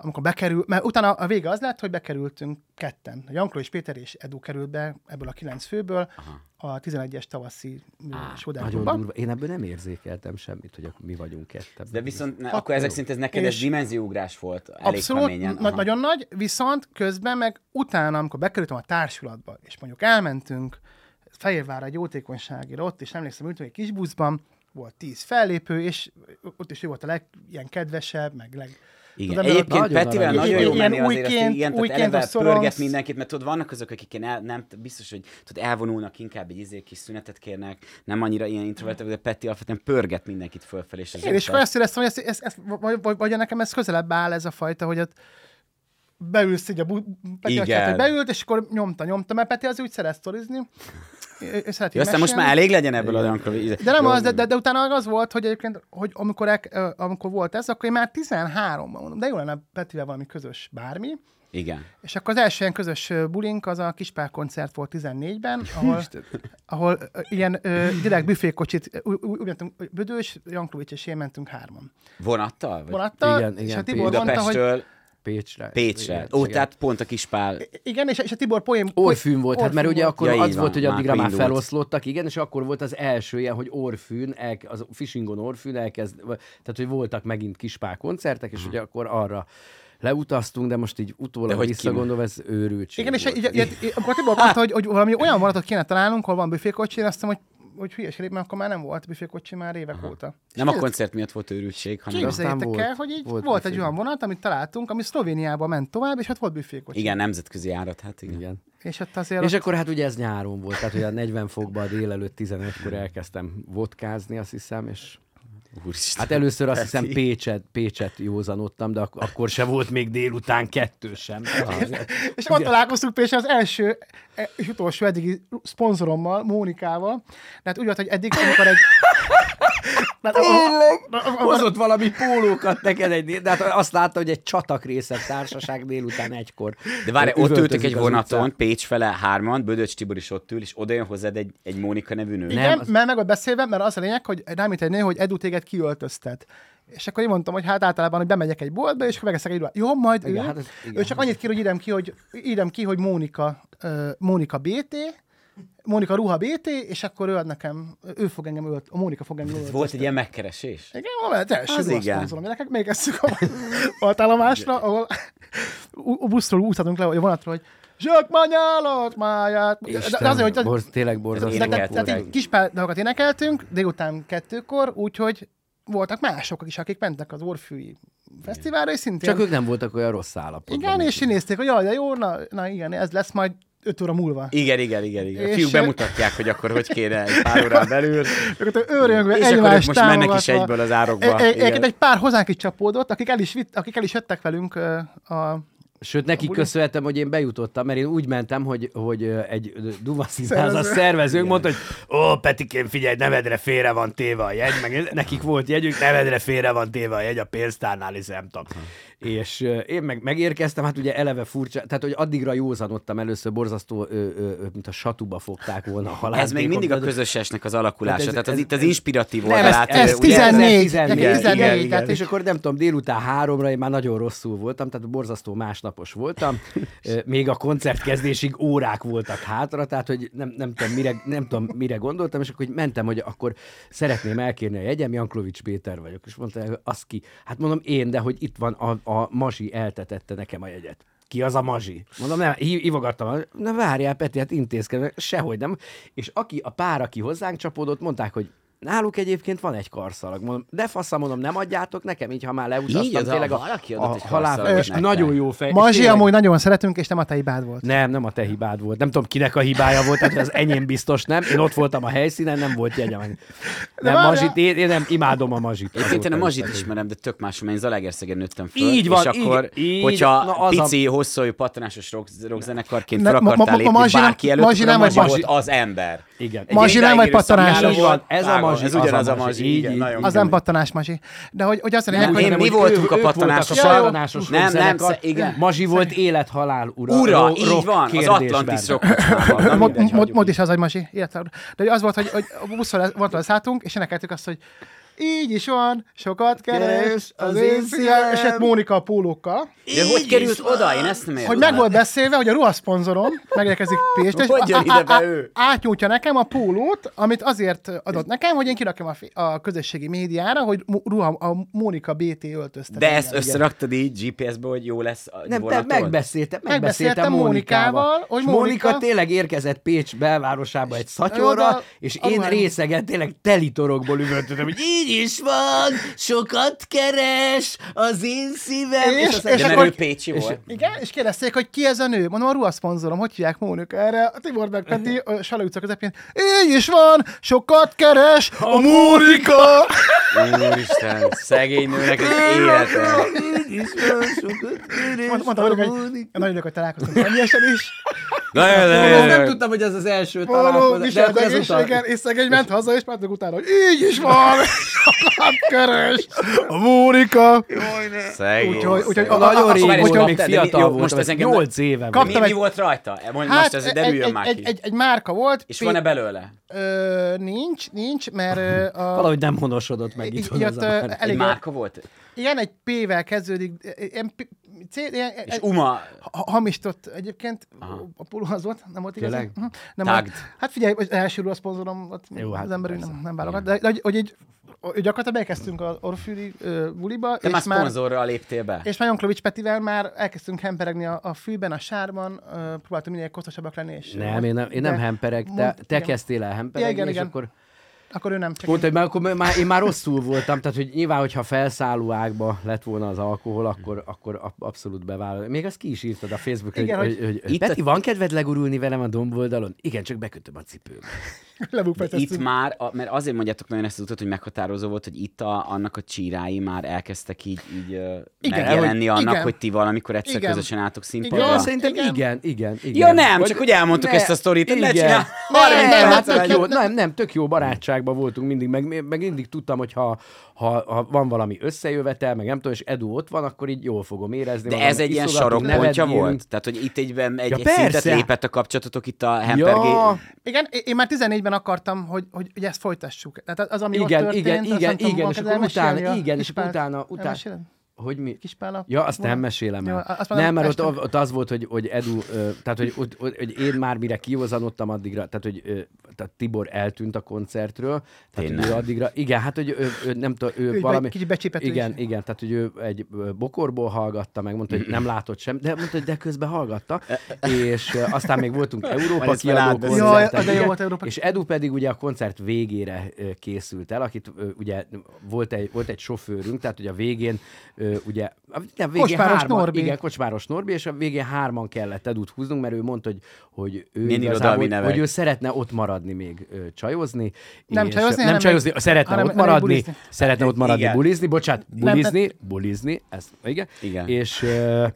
amikor bekerül, mert utána a vége az lett, hogy bekerültünk ketten. A Jankló és Péter és Edu került be ebből a kilenc főből Aha. a 11-es tavaszi durva. Én ebből nem érzékeltem semmit, hogy mi vagyunk ketten. De viszont ne, Akkor akkor ezek szerint ez neked ez És- dimenzióugrás volt elég Abszolút, keményen. nagyon nagy, viszont közben meg utána, amikor bekerültem a társulatba, és mondjuk elmentünk Fehérvárra egy jótékonyságira, ott is emlékszem, ültünk egy kis buszban, volt tíz fellépő, és ott is ő volt a leg, ilyen kedvesebb, meg leg... Igen. Ott Egyébként nagyon Petivel nagyon jó menni azért, újként- ezt, igen, újként eleve pörget mindenkit, mert tudod, vannak azok, akik el, nem, biztos, hogy tudod, elvonulnak, inkább egy izé kis szünetet kérnek, nem annyira ilyen introvertek, de Peti alapvetően pörget mindenkit fölfelé. És Én is éreztem, hogy ez, ez, ez, vagy, vagy, vagy, nekem ez közelebb áll ez a fajta, hogy ott beülsz így a bu- Peti Igen. Igen. beült, és akkor nyomta, nyomta, mert Peti az úgy szeret sztorizni. Szereti Jó, aztán most már elég legyen ebből a olyankor. De nem az, de, de, de utána az volt, hogy egyébként, hogy amikor, ek, ö, amikor volt ez, akkor én már 13-ban mondom, de jó lenne Petivel valami közös bármi, Igen. És akkor az első ilyen közös bulink az a Kispál koncert volt 14-ben, ahol, ahol ilyen ö, direkt büfékocsit, úgy úgy mentünk, Bödős, Janklovics és én mentünk hárman. Vonattal? Vagy Vonattal, Igen, és igen, a Tibor mondta, hogy Pécsre. Pécsre. Igen, Ó, igen. tehát pont a Kispál. igen, és, és a Tibor poén... Orfűn volt, hát mert Orfűn ugye volt. akkor Ja, az van, volt, hogy már addigra akkor már indult. feloszlottak, igen, és akkor volt az első ilyen, hogy Orfűn, elk- az Fishingon Orfűn elkezd, tehát hogy voltak megint kispál koncertek, és ugye akkor arra leutaztunk, de most így De utólag hogy visszagondolva, ez őrültség Igen, és volt. így, így, így, amikor Tibor mondta, hogy, hogy valami olyan vonatot kéne találnunk, ahol van büfékocsi, én azt mondtam, hogy hogy hülyeség, mert akkor már nem volt büfékocsi már évek Aha. óta. Nem a koncert miatt volt őrültség, hanem... Képzel- Képzeljétek Aztán el, volt- hogy így volt volt, volt egy olyan vonat, amit találtunk, ami Szlovéniába ment tovább, és ott volt büfékocsi. Igen, nemzetközi árat, hát igen. Igen. És ott azért... És ott... akkor hát ugye ez nyáron volt, tehát ugye 40 fokban délelőtt 11-kor elkezdtem vodkázni, azt hiszem, és Úristen. hát először azt hiszem. Pécset, Pécset józanodtam, de ak- akkor se volt még délután kettő sem. És ott találkoztunk Pécsen az első e- és utolsó eddigi szponzorommal, Mónikával. Tehát úgy volt, hogy eddig, amikor egy... Tehát a- a- a- a- Hozott valami pólókat neked egy, de hát azt látta, hogy egy csatakrészek társaság délután egykor. De várj, ott ültök egy vonaton, utcán. Pécs fele hárman, Bödöcs Tibor is ott ül, és oda jön hozzád egy, egy Mónika nevű nő. Igen, Nem, az- mert meg volt beszélve, mert az a lényeg, hogy rám egy nő, hogy Edu téged kiöltöztet. És akkor én mondtam, hogy hát általában, hogy bemegyek egy boltba, és akkor megeszek egy. Jó, majd Igen, ő, hát ez- igen. ő csak annyit kér, hogy írjam ki, hogy, írjam ki, hogy Mónika, uh, Mónika BT, Mónika Ruha BT, és akkor ő ad nekem, ő fog engem ölt, a Mónika fog engem öltözni. Volt egy ilyen megkeresés? Igen, van egy első Az igen. Gyerekek, még ezt a altállomásra, ahol u- buszról úszhatunk le, vagy a vonatról, hogy zsökmanyálott máját. De, Isten, de azért, hogy borz, tényleg borzasztó. de, de, így kis pár dolgokat énekeltünk, délután kettőkor, úgyhogy voltak mások is, akik mentek az Orfűi Fesztiválra, és szintén... Csak ők nem voltak olyan rossz állapotban. igen, és nézték, hogy jaj, de jó, na, na igen, ez lesz majd öt óra múlva. Igen, igen, igen, igen. A És- fiúk bemutatják, hogy akkor hogy kéne egy pár órán belül. Őrjöngve, És akkor most mennek is támogatva. egyből az árokba. E- e-. Egyébként egy pár hozzánk is csapódott, akik el is, vitt, akik el is jöttek velünk a... Sőt, neki köszönhetem, hogy én bejutottam, mert én úgy mentem, hogy, hogy egy ö, Duma színház a Szervező. szervezőnk mondta, hogy ó, Petikém, figyelj, nevedre félre van téve a jegy, meg nekik volt jegyük, nevedre félre van téve a jegy a pénztárnál, és nem tudom. És én meg megérkeztem, hát ugye eleve furcsa, tehát hogy addigra józanodtam először, borzasztó, ö, ö, mint a satuba fogták volna a. Ez még mindig a közösesnek az alakulása, Hát ez- tehát az ez- itt az inspiratív Nem, ez- oldalát. ez ö, ugye- 14, 14, nekik 14, igen, igen, tehát és akkor nem tudom, délután háromra én már nagyon rosszul voltam, tehát borzasztó másnapos voltam. Még a koncert kezdésig órák voltak hátra, tehát hogy nem, nem, tudom, mire, nem tudom, mire gondoltam, és akkor hogy mentem, hogy akkor szeretném elkérni a jegyem, Janklovics Péter vagyok. És mondta, az ki. Hát mondom én, de hogy itt van a, a Mazsi eltetette nekem a jegyet. Ki az a Mazsi? Mondom, nem, hí- hívogattam. Na várjál, Peti, hát intézkedve, sehogy nem. És aki, a pár, aki hozzánk csapódott, mondták, hogy Náluk egyébként van egy karszalag. Mondom, de faszom, mondom, nem adjátok nekem, így ha már leutaztam. Így, az a- tényleg valaki adott egy halál, és nagyon jó fej. Mazsi tényleg- amúgy nagyon szeretünk, és nem a te hibád volt. Nem, nem a te hibád volt. Nem tudom, kinek a hibája volt, tehát az enyém biztos nem. Én ott voltam a helyszínen, nem volt jegyem. Nem, várjál. Mazsit, én, én, nem imádom a Mazsit. Egyébként én a Mazsit is. ismerem, de tök más, mert én Zalaegerszegen nőttem föl. Így van, és akkor, így- így- hogyha na, az a- pici, hosszú, patronásos rock, rockzenekarként Ne- fel ma- ma- akartál ma- lépni bárki előtt, a Mazsi Mazsi. volt az ember. Igen. Egy Mazsi nem vagy volt. ez a Mazsi, Ez az ugyanaz a Mazsi. Mazsi. Így, Igen, így. nagyon Az nem pattanás, Masi. De hogy, hogy azt Nem, hogy... én- mi voltunk a ők pattanásos- voltak a Ja, jó. pattanásos Nem, nem, igen. Mazsi volt élethalál ura. Ura, így van, az kérdésben. Atlantis rock kocsmában. Na Mod, is az, hogy érted? De hogy az volt, hogy, hogy a buszról vonatról szálltunk, és énekeltük azt, hogy így is van, sokat keres az én szívem, és hát Mónika a pólókkal, De hogy került oda? Én ezt nem értem. hogy meg volt beszélve, hogy a ruhaszponzorom megérkezik Pécsre, és Hogy á- ide be ő? átnyújtja nekem a pólót, amit azért adott nekem, hogy én kirakjam a, fi- a közösségi médiára, hogy ruha, a Mónika BT öltöztet. De engem. ezt összeraktad így GPS-be, hogy jó lesz a Nem, vonaton? megbeszéltem, megbeszéltem Mónikával, hogy Mónika tényleg érkezett Pécs belvárosába egy szatyorra, és a én részegen tényleg telitorokból üvöltöttem, hogy így is van, sokat keres az én szívem. És- és De mert akkor- ő Pécsi és- volt. Igen, és kérdezték, hogy ki ez a nő. Mondom, a ruhaszponzorom, hogy hívják Mónika erre? A Tibor meg Peti, a Sala utca közepén. Így is van, sokat keres a Mónika! Úristen, szegény nőnek az élete. Is van, sokat keres Mondtam, hogy nagyon örülök, hogy találkoztunk személyesen is. Ezt nem tudtam, hogy ez az első Való, viselt egészségen, és szegény ment haza, és már utána, hogy így is van, körös, a Mónika. Szegény. Úgyhogy- úgyhogy a- Nagyon régóta, még fiatal volt, most ez engem 8 éve volt. Kaptam mi volt rajta? Mondj, Hát, most ez egy, derüljön egy, már egy, ki. egy, egy, márka volt. És van-e belőle? Ö, nincs, nincs, mert ö, a... Valahogy nem honosodott meg I- itthon ilyet, ez a ö, már. Egy elég márka volt? Igen, egy P-vel kezdődik, ilyen, P- C, ilyen, És egy, Uma, ha- hamisított egyébként, Aha. a puló az volt, nem volt igaz. Tényleg? Nem volt. Hát figyelj, az elsőről a szponzorom, ott Jó, hát az ember nem, nem válogat, de, de, hogy, hogy így, hogy gyakorlatilag elkezdtünk az Orfűri uh, buliba, te és már szponzorral léptél be? és már Jonklovics Petivel már elkezdtünk hemperegni a, a fűben, a sárban, uh, próbáltunk minél kosztosabbak lenni, és Nem, én nem, én nem de hemperek, te, mond- te kezdtél el hemperegni, Igen, és igen. akkor akkor ő nem csak mondta, hogy már, akkor már, én már rosszul voltam, tehát hogy nyilván, hogyha felszálló ágba lett volna az alkohol, akkor, akkor ab- abszolút bevállal. Még azt ki is írtad a Facebookra, Igen, hogy, hogy- hogy, hogy, Itt Peti, a- van kedved legurulni velem a domboldalon? Igen, csak bekötöm a lebukfejteztünk. itt már, a, mert azért mondjátok nagyon ezt az utat, hogy meghatározó volt, hogy itt a, annak a csírái már elkezdtek így, így igen, megjelenni hogy- annak, igen. hogy ti valamikor egyszer Igen. közösen álltok Ja, színpadra. szerintem igen, Igen. igen, igen. Ja nem, Vagy- csak hogy elmondtuk Ne, ezt a sztorit, ne igen. csinál. Nem, 30 nem, hát perc tök jó, vagy. nem, nem, tök jó barátságban voltunk mindig, meg, meg mindig tudtam, hogy ha, ha, ha van valami összejövetel, meg nem tudom, és Edu ott van, akkor így jól fogom érezni. De magam, ez egy ilyen sarokpontja volt? Tehát, hogy itt egy, egy, egy Ja, szintet persze. lépett a kapcsolatotok itt a Hempergé... Ja, Igen, én- már 14-ben akartam, hogy, hogy, hogy ezt folytassuk. Tehát az, ami Igen, ott történt, igen, igen, igen, és utána- igen, és utána- utána-? Hogy mi? Kispál Ja, azt Volna? nem mesélem el. azt már nem, mert ott, este. ott az volt, hogy, hogy Edu, ö, tehát hogy, hogy, hogy, hogy én már mire kihozanodtam addigra, tehát hogy ö, tehát Tibor eltűnt a koncertről, tehát hogy ő addigra, igen, hát hogy ő, ő nem tudom, ő, Ő egy valami, kicsit becsípett ő igen, is. igen, tehát hogy ő egy bokorból hallgatta, meg mondta, hogy nem látott sem, de mondta, hogy de közben hallgatta, és aztán még voltunk Európa kiadó koncerten, Jaj, de jó igen, Európa és Edu pedig ugye a koncert végére készült el, akit ugye volt egy, volt egy sofőrünk, tehát ugye a végén ö, ugye, a- nem, végén Kocsmáros hárman, Norbi. igen, Kocsmáros Norbi, és a végén hárman kellett Edut húznunk, mert ő mondta, hogy, hogy ő Milyen igazából, nevek. hogy ő szeretne ott maradni még ö, csajozni. Nem és, csajozni, nem csajozni, meg- szeretne hanem- ott maradni, bulizni. szeretne ott maradni, Igen. bulizni, bocsánat, Nem, bulizni, bulizni, ez, igen, Igen. és ö,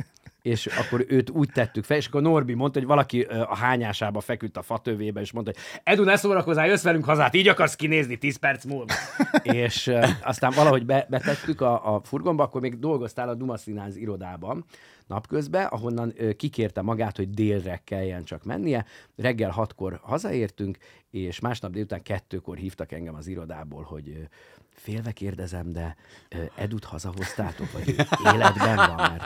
és akkor őt úgy tettük fel, és akkor Norbi mondta, hogy valaki a hányásába feküdt a fatövébe, és mondta, hogy Edu, ne szórakozzál, jössz velünk hazát, így akarsz kinézni 10 perc múlva. és aztán valahogy be, betettük a, a furgonba, akkor még dolgoztál a Duma Színház irodában napközben, ahonnan ö, kikérte magát, hogy délre kelljen csak mennie. Reggel hatkor hazaértünk, és másnap délután kettőkor hívtak engem az irodából, hogy ö, félve kérdezem, de Edut hazahoztátok, vagy életben van, mert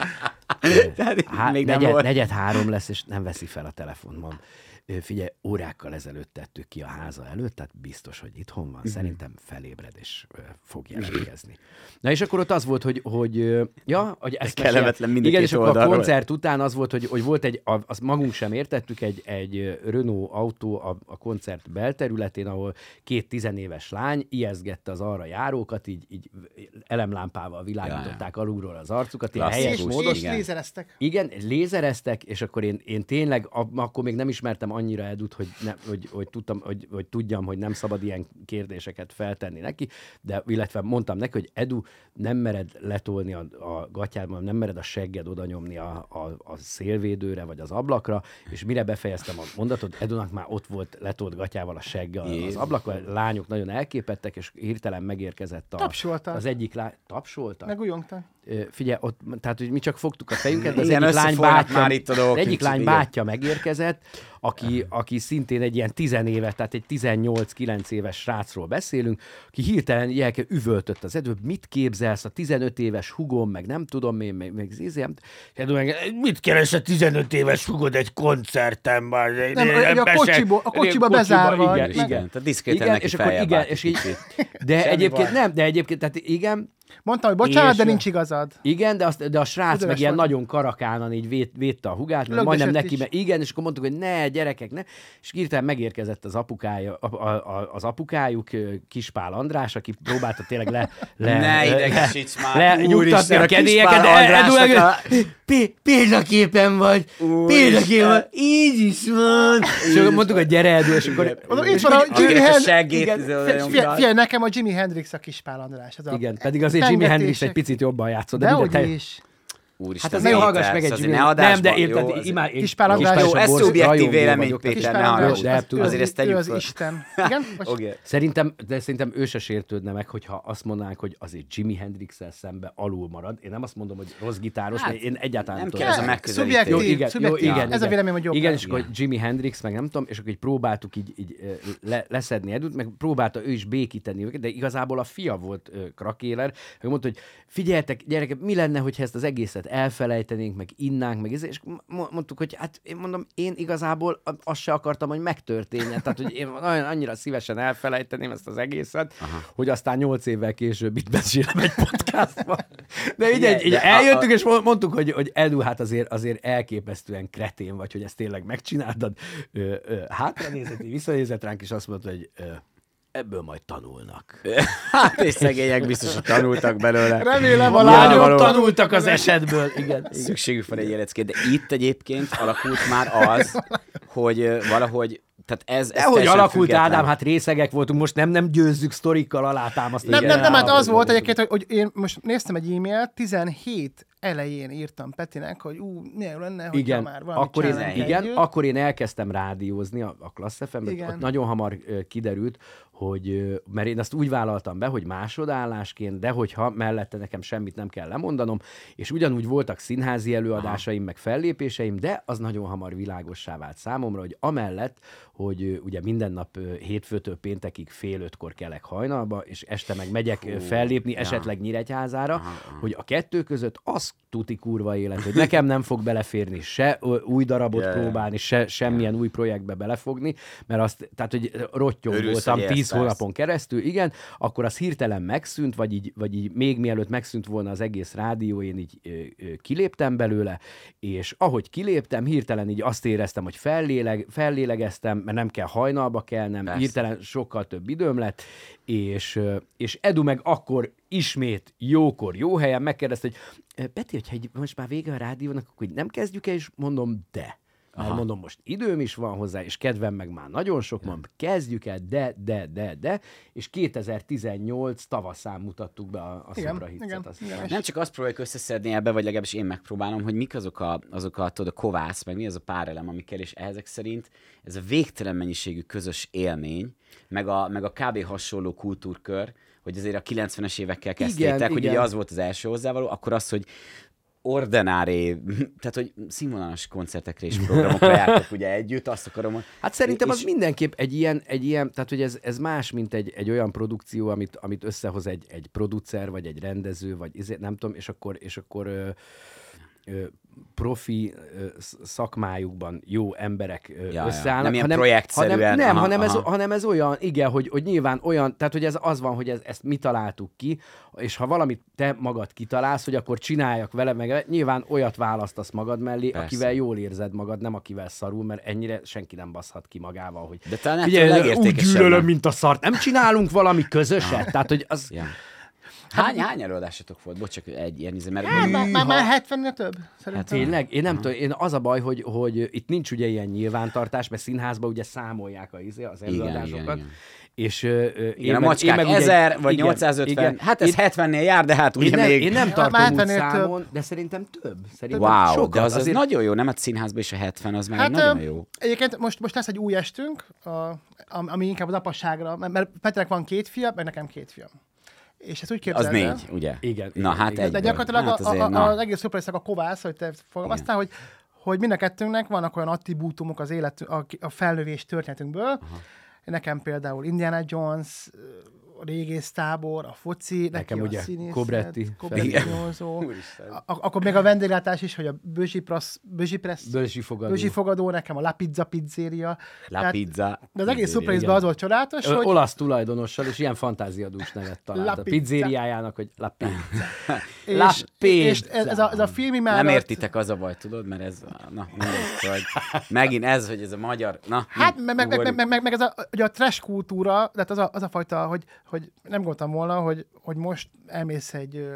Tehát há, még nem negyed, volt. negyed három lesz, és nem veszi fel a telefon, mondom. Ö, Figyelj, órákkal ezelőtt tettük ki a háza előtt, tehát biztos, hogy itthon Mhm. van. Szerintem felébred, és fog jelentkezni. Na és akkor ott az volt, hogy, hogy ja, hogy ezt Kellemetlen mesél- mind a Igen, és akkor a koncert után az volt, hogy, hogy volt egy, azt magunk sem értettük, egy, egy Renault autó a, a koncert belterületén, ahol két tizenéves lány ijeszgette az arra járókat, így, így elemlámpával világították alulról az arcukat, ilyen helyes És, módon. és igen. lézereztek. Igen, lézereztek, és akkor én, én tényleg, akkor még nem ismertem annyira Edut, hogy, ne, hogy, hogy, tudtam, hogy, hogy tudjam, hogy nem szabad ilyen kérdéseket feltenni neki, de illetve mondtam neki, hogy Edu, nem mered letolni a, a gatyádban, nem mered a segged oda nyomni a, a, a szélvédőre, vagy az ablakra, és mire befejeztem a mondatot, Edunak már ott volt letolt gatyával a segge az ablakon, a lányok nagyon elképettek, és hirtelen megérkezett a, Tapsoltak. az egyik lány. Tapsoltak? Meg újongtak. Ö, figyelj, ott, tehát, hogy mi csak fogtuk a fejünket, de az Igen, egyik lány bátyja, már itt a dolgok, egyik lány bátyja megérkezett, aki, aki szintén egy ilyen tizenéves, tehát egy 18-9 éves srácról beszélünk, aki hirtelen jelke üvöltött az edő, mit képzelsz, a 15 éves hugom, meg nem tudom én, meg, meg zizém, és Edu meg, mit keres a 15 éves hugod egy koncerten? Már, Nem, a- a kocsiból- a kocsiba bezárva, Igen, igen. Igen, tehát Igen, neki és akkor igen, és így, de egyébként nem, de egyébként, tehát igen, Mondtam, hogy bocsánat, És- de nincs igazad. igen, de, azt, de a srác Üdvös meg ilyen nagyon karakánan így vét, védte a hugát, mert majdnem neki, mert igen, és akkor mondtuk, hogy ne, gyerekek, ne. És hirtelen megérkezett az apukája, a, a, a, az apukájuk, Kispál András, aki próbálta tényleg le... le Ne le- idegesíts már, Le, nyugtatni a kedélyeket, Kispál de Edu a- Pé- Példaképen vagy, példaképen vagy, így is van. És akkor mondtuk, hogy gyere Edu, és akkor... Itt van a Jimi Hendrix. figyelj, nekem a Jimi Hendrix a Kispál András. Igen, pedig azért Jimi Hendrix egy picit jobban játszott. De hogy te- is. Úristen, Hát ez azért Péter, hallgass meg egy szóval Jimmy ne adásban, Nem, de jó, érted, ez- imád, én Kispárlangás. kispárlangás Jó, ez szubjektív vélemény. Péter, ne az- Azért ezt ő tegyük az. Isten. Igen? Oké. Szerintem, de szerintem ő se sértődne meg, hogyha azt mondanánk, hogy azért Jimi Hendrix-el szembe alul marad. Én nem azt mondom, hogy rossz gitáros, Hát, mert én egyáltalán nem tudom. ez a megközelítés. szubjektív, Jó, igen, jó, igen, Ez a vélemény, hogy jobb. Igen, és akkor Jimi Hendrix, meg nem tudom, és akkor így próbáltuk így, így leszedni Edut, meg próbálta ő is békíteni őket, de igazából a fia volt krakéler, meg mondta, hogy figyeljetek, gyerekek, mi lenne, hogyha ezt az egészet elfelejtenénk, meg innánk, meg ez, és mo- mondtuk, hogy hát én mondom, én igazából a- azt se akartam, hogy megtörténjen, tehát hogy én nagyon annyira szívesen elfelejteném ezt az egészet, Aha. hogy aztán nyolc évvel később itt beszélem egy podcastban. De így, Igen, így, de a- eljöttünk, és mo- mondtuk, hogy, hogy Edu, hát azért, azért elképesztően kretén vagy, hogy ezt tényleg megcsináltad. Ö, ö, hátra nézett, így visszanézett ránk, és azt mondta, hogy ö, ebből majd tanulnak. Hát és szegények biztos, hogy tanultak belőle. Remélem a lányok Nyilvánvaló. tanultak az esetből. Igen. Szükségük van egy éleckét, de itt egyébként alakult már az, hogy valahogy, tehát ez, ez Dehogy alakult, független. Ádám, hát részegek voltunk, most nem, nem győzzük sztorikkal alátámasztani. Nem, nem, nem, hát az volt egyébként, hogy, hogy én most néztem egy e-mailt, 17 elején írtam Petinek, hogy ú, milyen lenne, hogy igen, már valamit akkor én, igen, együtt. akkor én elkezdtem rádiózni a, a Klassz fm ott nagyon hamar kiderült, hogy, mert én azt úgy vállaltam be, hogy másodállásként, de hogyha mellette nekem semmit nem kell lemondanom, és ugyanúgy voltak színházi előadásaim, meg fellépéseim, de az nagyon hamar világossá vált számomra, hogy amellett, hogy ugye minden nap hétfőtől péntekig fél ötkor kelek hajnalba, és este meg megyek Hú, fellépni, ja. esetleg Nyíregyházára, hogy a kettő között az tuti kurva élet, hogy nekem nem fog beleférni se új darabot ja. próbálni, se semmilyen új projektbe belefogni, mert azt, tehát, hogy rottyom voltam tíz persze. hónapon keresztül, igen, akkor az hirtelen megszűnt, vagy így, vagy így még mielőtt megszűnt volna az egész rádió, én így ö, ö, kiléptem belőle, és ahogy kiléptem, hirtelen így azt éreztem, hogy felléleg, fellélegeztem, mert nem kell hajnalba kelnem, Persze. hirtelen sokkal több időm lett, és, és Edu meg akkor ismét jókor, jó helyen megkérdezte, hogy "Ö, Peti, hogyha most már vége a rádiónak, akkor nem kezdjük el, és mondom, de. Mert mondom, most időm is van hozzá, és kedvem meg már nagyon sok van, kezdjük el, de, de, de, de, és 2018 tavaszán mutattuk be a, a Igen, Supra Hits-et. igen, azt igen. Nem csak azt próbáljuk összeszedni ebbe, vagy legalábbis én megpróbálom, hogy mik azok a, azok a, tudod, a kovász, meg mi az a pár elem, amikkel, és ezek szerint ez a végtelen mennyiségű közös élmény, meg a, meg a kb. hasonló kultúrkör, hogy azért a 90-es évekkel kezdtétek, Igen, hogy igen. ugye az volt az első hozzávaló, akkor az, hogy ordinári, tehát hogy színvonalas koncertekre és programokra jártok ugye együtt, azt akarom, hogy... Hát szerintem az mindenképp egy ilyen, egy ilyen tehát hogy ez, ez más, mint egy, egy olyan produkció, amit, amit összehoz egy, egy producer, vagy egy rendező, vagy izé, nem tudom, és akkor, és akkor ö, profi szakmájukban jó emberek Ja, ja. összeállnak. Nem ilyen hanem, projektszerűen, hanem, nem, aha, hanem, ez, aha. hanem ez olyan, igen, hogy, hogy nyilván olyan, tehát hogy ez az van, hogy ez, ezt mi találtuk ki, és ha valamit te magad kitalálsz, hogy akkor csináljak vele, meg nyilván olyat választasz magad mellé, Persze. akivel jól érzed magad, nem akivel szarul, mert ennyire senki nem baszhat ki magával, hogy De talán Figyelj, úgy gyűlölöm, nem? mint a szart. Nem csinálunk valami közöset? Tehát, hogy az... Ja. Hány, hány előadásatok volt? Bocs, csak egy ilyen izé, mert Hát, már, már, már 70-nél több, szerintem. Tényleg? Én nem tudom, én az a baj, hogy, hogy itt nincs ugye ilyen nyilvántartás, mert színházban ugye számolják a, izé, az előadásokat. igen, igen. És ö, én Igen, a meg- macskák én meg ugye- 1000 vagy igen, 850, igen. hát ez Én- 70-nél jár, de hát ugye Én nem, még... én nem tartom úgy 70-nél számon, de szerintem több. Szerintem Wow, sokat. de az, az Azért- nagyon jó, nem? Hát színházban is a 70, az már Hát nagyon jó. egyébként most, most lesz egy új estünk, a, am- ami inkább az apasságra, mert, mert Petrek van két fia, meg nekem két fiam. És ezt úgy Az képzeld el- négy, ugye? Igen, Na, igen, hát igen. egy. De gyakorlatilag hát hát azért, a, a, na. az egész szuperszak a kovász, hogy te fogalmaztál, hogy, hogy mind a kettőnknek vannak olyan attribútumok az élet, a, a felnövés történetünkből. Aha. Nekem például Indiana Jones, a régésztábor, a foci, Nekem neki ugye a színészet, Kobretti Kobretti akkor még a vendéglátás is, hogy a Bözsi Press, Bözsi Press, Bölcsi fogadó. Bözsi fogadó, nekem a La Pizza pizzeria. La Tehát- pizza. De az egész pizzeria. szuperizban az volt csodálatos, hogy Olasz tulajdonossal, és ilyen fantáziadús nevet talált. La A pizzériájának, hogy La Pizza. és, La és Pizza. ez, ez, a, ez a film már Nem értitek az a baj, tudod, mert ez, na, mindegy, vagy megint ez, hogy ez a magyar, na, Hát, meg, meg, meg, meg, meg, meg ez a, ugye a trash kultúra, tehát az a, az a fajta, hogy, hogy nem gondoltam volna, hogy, hogy most elmész egy,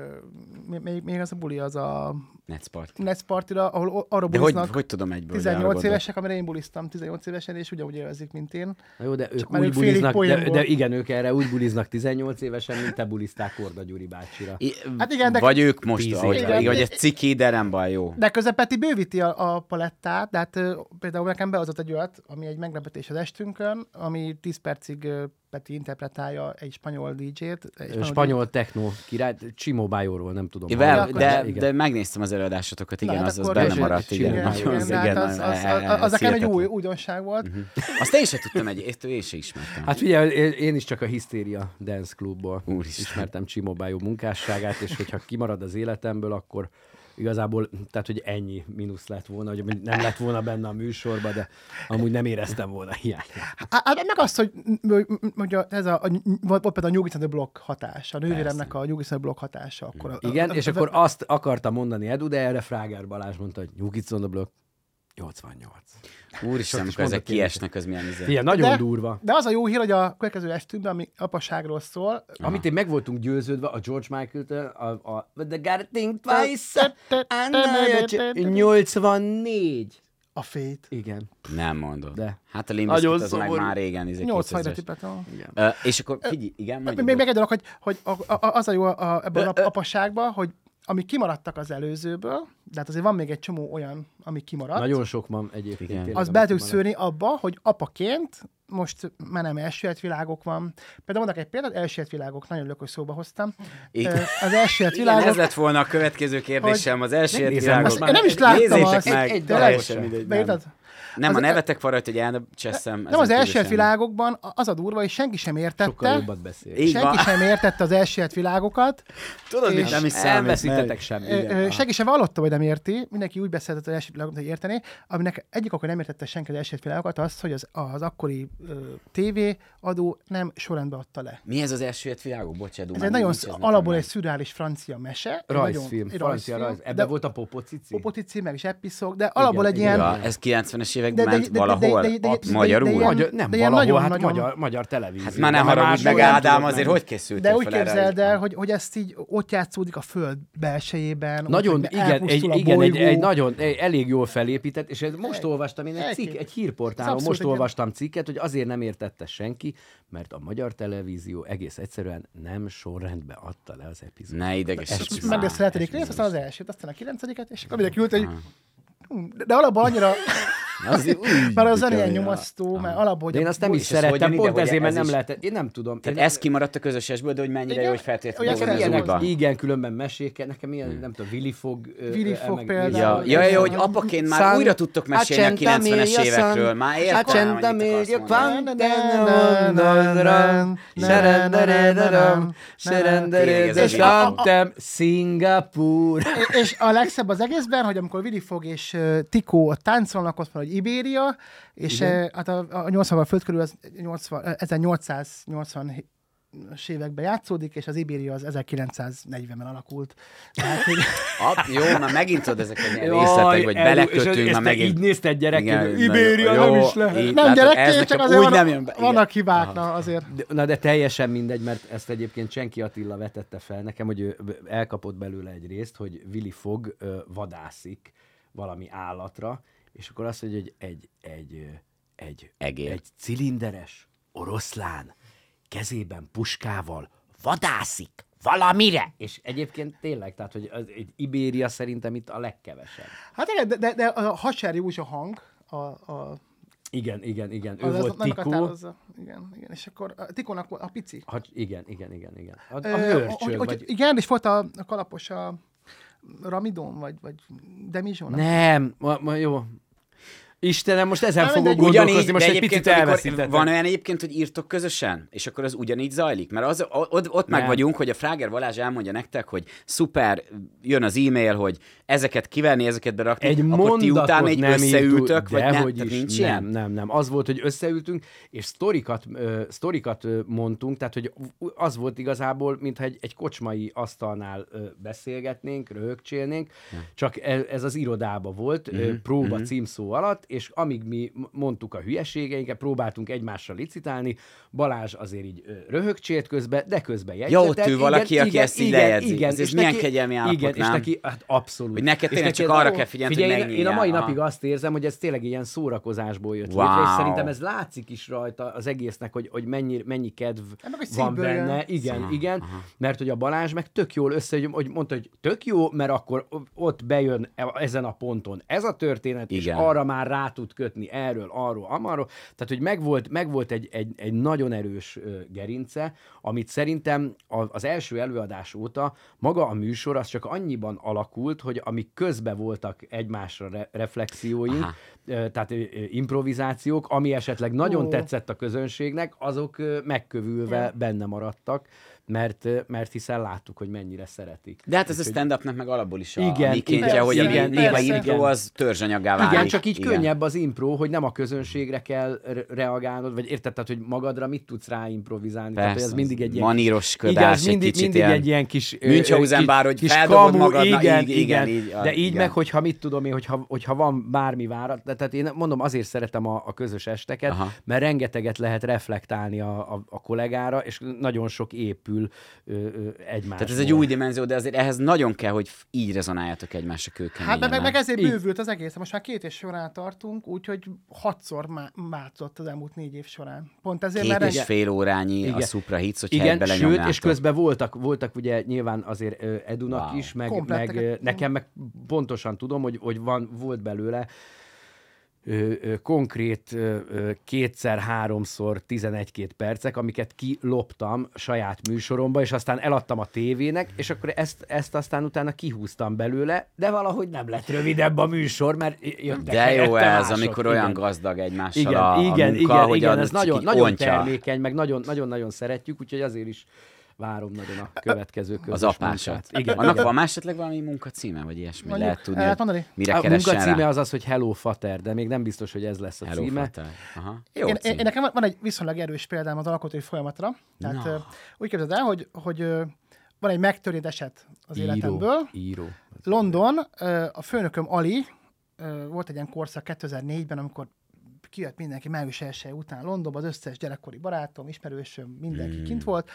még, még az a buli, az a Netspart. Netpartira, ahol arra De hogy, buliznak hogy tudom egyből? hogy 18 elragadod? évesek, amire én buliztam 18 évesen, és ugyanúgy élvezik, mint én. Na jó, de ők már úgy ők félig buliznak, de, de, igen, ők erre úgy buliznak 18 évesen, mint te bulizták Korda Gyuri bácsira. I- Hát igen, de- Vagy ők most, ahogy, éve. igen, hogy ez ciki, de nem baj, jó. De közben Peti bővíti a, a palettát, de hát például nekem behozott egy olyat, ami egy meglepetés az estünkön, ami 10 percig Peti interpretálja egy spanyol DJ-t. Egy Spanyol, spanyol techno király, Csimó Bájóról nem tudom. Vel, Ja, hallani, akkor- de, igen. de megnéztem az előadásotokat, igen, Na, hát az, az benne maradt, igen. igen, Nagyon, igen, hát igen, az, az, az, az, az nekem egy új újdonság volt. Azt én sem tudtam, egy, én sem ismertem. Hát figyelj, én- is csak a Hysteria Dance Clubból Úristen. ismertem Csimó Bájó munkásságát, és hogyha kimarad az életemből, akkor igazából, tehát hogy ennyi mínusz lett volna, hogy nem lett volna benne a műsorba, de amúgy nem éreztem volna hiányt. Hát hát meg azt, hogy, hogy, hogy a- ez a, a, volt például a Nyugis the Block hatása, a nővéremnek a Nyugis the Block hatása. Akkor a, Igen, a, és akkor azt akarta mondani Edu, de erre Frágár Balázs mondta, hogy Nyugis on the block, 88. Úristen, is amikor ezek kiesnek, az milyen izé. Figyelj, nagyon de, durva. De az a jó hír, hogy a következő estünkben, ami apaságról szól, Amit én meg voltunk győződve a George Michael-től, a, a the think twice, I know you- 84. a fét. Igen. Nem mondod. De. Hát a Limbiskit az meg szomorú. már régen. Izé, 8 2000-es. hajra tippeltem. Ö, és akkor figyelj, igen, Még, még egy dolog, hogy, hogy a, a, az a jó a, ebben a apasságban, hogy ami kimaradtak az előzőből, de hát azért van még egy csomó olyan, ami kimaradt, Nagyon sok van egyébként. Igen. tényleg, az be tudjuk szőni abba, hogy apaként most már nem elsőért világok van. Például mondok egy példát, elsőért világok, nagyon lökös szóba hoztam. Igen. Az elsőért Igen, ez világok, lett volna a következő kérdésem, az első Megnézem világos. most már. Én nem is láttam Nézzétek azt. meg, Egy- egy mindegy. beírtad? Nem, nem a Az- nevetek van rajta, hogy elcseszem. Nem az elsőért világokban, az a durva, és senki sem Sokkal értette, jobbat beszél. Senki van. sem értette az elsőért világokat, Tudod, mit és nem is Nem számít. veszítetek meg. semmi. Ö, igen. ö, Aha. senki sem vallotta, hogy nem érti, mindenki úgy beszélt az első világot, hogy érteni, aminek egyik oka, hogy nem értette senki az első világokat, az, hogy az, az akkori ö, TV adó nem sorrendbe adta le. Mi ez az első világok? Bocsánat, Ez egy nagyon alapból egy szürreális francia mese. Rajzfilm, francia rajz. Ebben volt a Popocici? Popocici, meg is episzok, de alapból egy ilyen... Ez 90-es években De- ment de- de- valahol? de- de- de- de- Magyarul? de- de- Magyar, nem valahol, nagyon- hát nagyon- magyar, magyar televízió. Hát már ne De haragudj meg, nem Ádám, azért hogy készültél De úgy képzeld el, hogy, hogy ezt így ott játszódik a föld belsejében. Nagyon, igen, egy, igen egy, egy, nagyon, egy, elég jól felépített, és most olvastam én egy cikk, egy hírportálon, most olvastam cikket, hogy azért nem értette senki, mert a magyar televízió egész egyszerűen nem sorrendbe adta le az epizódot. Ne idegesíts Meg a hetedik rész, aztán az elsőt, aztán a kilencediket, és akkor mindenki ült, hogy Hú, de alapból annyira, Az, mert az olyan nyomasztó, mert alapból, De én azt nem is szerettem, pont ezért, mert ez nem is- lehetett. Én nem tudom. Tehát ez kimaradt a közösesből, de hogy mennyire Igen. jó, hogy feltétlenül. Igen, különben meséke, nekem ilyen, nem tudom, Willy fog... Willy meg- például. Ja, ja, ja, hogy apaként már San- újra tudtok mesélni a Accenta 90-es mia évekről. Már értem, serenderedaram, Szingapúr. és a legszebb az egészben, hogy amikor Willy Fogg és Tikó táncolnak, ott van, hogy Ibéria, és uh, hát a, a 80-ban föld körül az 80, eh, 1880 es években játszódik, és az Ibéria az 1940-ben alakult. Tehát, hogy Ap, jó, már megint tudod ezek a részletek, vagy belekötünk, már megint. így nézted gyerek, Igen, Ibéria nagyon- nem jó, is lehet. így nem gyerekként, csak azért úgy vannak, nem jön be. Igen. vannak hibák, na azért. De- Na de teljesen mindegy, mert ezt egyébként Csenki Attila vetette fel nekem, hogy ő elkapott belőle egy részt, hogy Willy Fogg ö, vadászik valami állatra, és akkor azt mondja, hogy egy, egy, egy, Egér. egy cilinderes oroszlán kezében puskával vadászik valamire. És egyébként tényleg, tehát, hogy az, egy Ibéria szerintem itt a legkevesebb. Hát igen, de, de, de a Haser Józsa hang, a, a, Igen, igen, igen. Ő az, az volt nem Tikó. Igen, igen, és akkor a Tikónak a pici. Ha, igen, igen, igen, igen. A, a Ö, hörcsög, hogy, hogy, vagy... Igen, és volt a, a kalapos a Ramidon, vagy, vagy Demizsón. Nem, ma, ma, jó. Istenem, most ezen Nem, fogok gondolkozni, most egy picit elveszítettem. van olyan egyébként, hogy írtok közösen, és akkor az ugyanígy zajlik? Mert az, ott, ott meg vagyunk, hogy a Fráger Balázs elmondja nektek, hogy szuper, jön az e-mail, hogy ezeket kivenni, ezeket berakni, egy akkor ti utána így nem összeültök, vagy nem? is, nincs nem, ilyen? nem, nem. Az volt, hogy összeültünk, és sztorikat, ö, sztorikat ö, mondtunk, tehát hogy az volt igazából, mintha egy, egy kocsmai asztalnál ö, beszélgetnénk, röhögcsélnénk, csak ez, ez az irodába volt, Mhm, ö, próba címszó alatt, és amíg mi mondtuk a hülyeségeinket, próbáltunk egymással licitálni, Balázs azért így ö, röhögcsélt közben, de közben jegyzetett. ott ül valaki, aki ezt így lejegyzi. Ez és milyen neki- kegyelmi állapot, Igen, és nem? neki, hát abszolút. Hogy neked És tényleg csak arra kell figyelni, Figyelj, hogy én- Én a mai Aha. napig azt érzem, hogy ez tényleg ilyen szórakozásból jött Wow. létre, és szerintem ez látszik is rajta az egésznek, hogy, hogy mennyi, mennyi kedv Hát van szívből jön. benne. Igen, igen, mert hogy a Balázs meg tök jól össze, hogy, hogy mondta, hogy tök jó, mert akkor ott bejön e- ezen a ponton ez a történet, Igen. és arra már rá tud kötni erről, arról, amarról. Tehát, hogy megvolt, megvolt egy, egy, egy nagyon erős gerince, amit szerintem az első előadás óta maga a műsor az csak annyiban alakult, hogy amik közben voltak egymásra re- reflexióink, Aha. tehát improvizációk, ami esetleg nagyon Ó. tetszett a közönségnek, azok megkövülve benne maradtak, mert, mert hiszen láttuk, hogy mennyire szeretik. De hát ez a stand-upnak meg alapból is a, Igen, a mikéntje, igen, hogy a igen, néha persze. impro az törzsanyagá válik. Igen, csak így könnyebb az impro, hogy nem a közönségre kell re- reagálnod, vagy érted, tehát, hogy magadra mit tudsz rá improvizálni. tehát, Persze, ez mindig egy ilyen... maníroskodás, igen, ez egy mindig, kicsit mindig ilyen egy ilyen kis... Münchhausen bár, hogy kis feldobod kamu, magadnak, igen, így- igen, igen, így, De így igen. meg, hogyha mit tudom én, hogyha, hogyha van bármi várat, tehát én mondom, azért szeretem a, a közös esteket, Aha. mert rengeteget lehet reflektálni a, a, a kollégára, és nagyon sok épül ö, ö, egymásból. Tehát ez egy új dimenzió, de azért ehhez nagyon kell, hogy így rezonáljatok egymásra kőkeményen. Hát meg, meg, meg ezért Így. bővült az egész. Most már két év során tartunk, úgyhogy hatszor má- változott az elmúlt négy év során. Pont ezért, Két mert és fél órányi a Igen. Supra Hits, hogyha Igen, ebbe sőt, és közben voltak, voltak ugye nyilván azért Edunak Wow. is, meg, Kompletteket. meg nekem meg pontosan tudom, hogy, hogy van, volt belőle konkrét ö, ö, kétszer, háromszor 11-2 percek, amiket kiloptam saját műsoromba, és aztán eladtam a tévének, és akkor ezt, ezt aztán utána kihúztam belőle, de valahogy nem lett rövidebb a műsor, mert jöttek De jó ez, mások. amikor olyan Igen. gazdag egymással igen, a, a igen, munka, igen, hogy igen, ez nagyon, nagyon termékeny, meg nagyon, nagyon-nagyon szeretjük, úgyhogy azért is várom nagyon a következő közös az apásat. munkát. Igen, Annak igen. van más esetleg valami munka címe, vagy ilyesmi? Mondjuk, Lehet tudni, hogy mondani? mire A keressen munka címe rá? az az, hogy Hello Fater, de még nem biztos, hogy ez lesz a Hello, címe. Fater. Aha. Jó én, cím. én, nekem van- egy viszonylag erős példám az alkotói folyamatra. Tehát Na. ö, úgy képzeld el, hogy, hogy van egy megtörtént eset az Író, életemből. író. London, a főnököm Ali, volt egy ilyen korszak 2004-ben, amikor kijött mindenki május 1 után Londonba, az összes gyerekkori barátom, ismerősöm, mindenki Hmm. kint volt,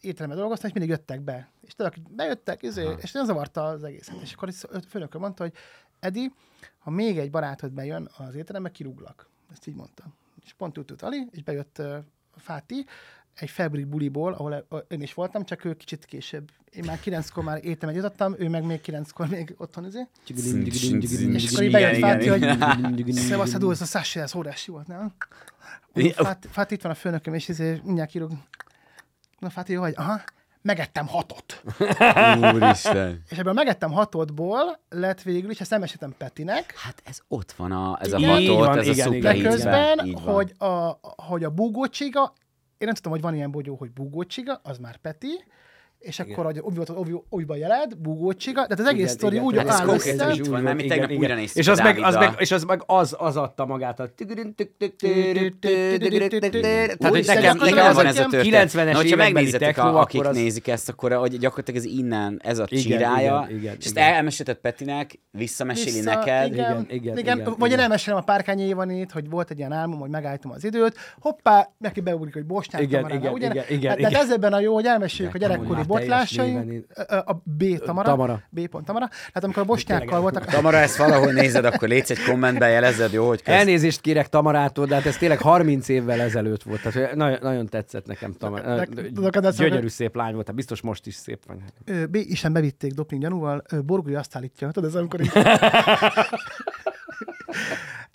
étteremben dolgoztam, és mindig jöttek be. És tudod, akik bejöttek, izé, és nem zavarta az egészet. És akkor a főnököm mondta, hogy Edi, ha még egy barátod bejön az étterembe, kirúglak. Ezt így mondta. És pont úgy Ali, és bejött uh, Fáti, egy febrik buliból, ahol én is voltam, csak ő kicsit később. Én már kilenckor már éttermet jutottam, ő meg még kilenckor még otthon izé. És akkor így bejött Fáti, hogy Szevasz, Adu, ez a Sasha, ez órási volt, nem? Mi? Fáti, Fáti, itt van a főnököm, és izé, mindjárt kirúg. Na, Fáti, jó vagy? Aha. Megettem hatot. Úristen. És ebből megettem hatodból lett végül is, ezt nem meséltem Petinek, Hát ez ott van, a, ez a Így hatot, van, ez a igen, igen, de igen. Közben, Így van. hogy a, hogy a búgócsiga, én nem tudtam, hogy van ilyen bogyó, hogy búgócsiga, az már Peti, és akkor, hogy úgy volt, hogy újba jeled, búgócsiga, tehát az egész Igen, sztori igen, úgy ez áll konkrétan össze, így van, mert mi Igen, tegnap igen. újra néztük és az, meg, az, meg, és az meg az, az adta magát a... Tehát, hogy nekem, nekem van a ez a történet. 90-es Na, megnézzetek, a, akik nézik ezt, akkor hogy gyakorlatilag ez innen, ez a Igen, csirája, igen, igen, és ezt igen. elmesélted Petinek, visszameséli Vissza, neked. Igen, Igen, igen, igen, igen, igen, Vagy igen. én elmesélem a Párkányi Évanét, hogy volt egy ilyen álmom, hogy megálltam az időt, hoppá, neki beugrik, hogy Bosnyák Igen, igen, igen, igen, Tehát igen. ez ebben a jó, hogy elmeséljük a gyerekkori botlásaink, a B Tamara, Tamara. B pont Tamara, tehát amikor a bosnyákkal voltak, Tamara, ezt valahol nézed, akkor légy egy kommentbe, jelezed, jó, hogy kösz. Elnézést kérek Tamarától, de hát ez tényleg 30 évvel ezelőtt volt. Tehát nagyon, nagyon tetszett nekem Tamara. Gyönyörű szép lány volt, hát biztos most is szép vagy. Ö, B Isten bevitték doping gyanúval, ö, Borgui azt állítja, tudod, ez amikor.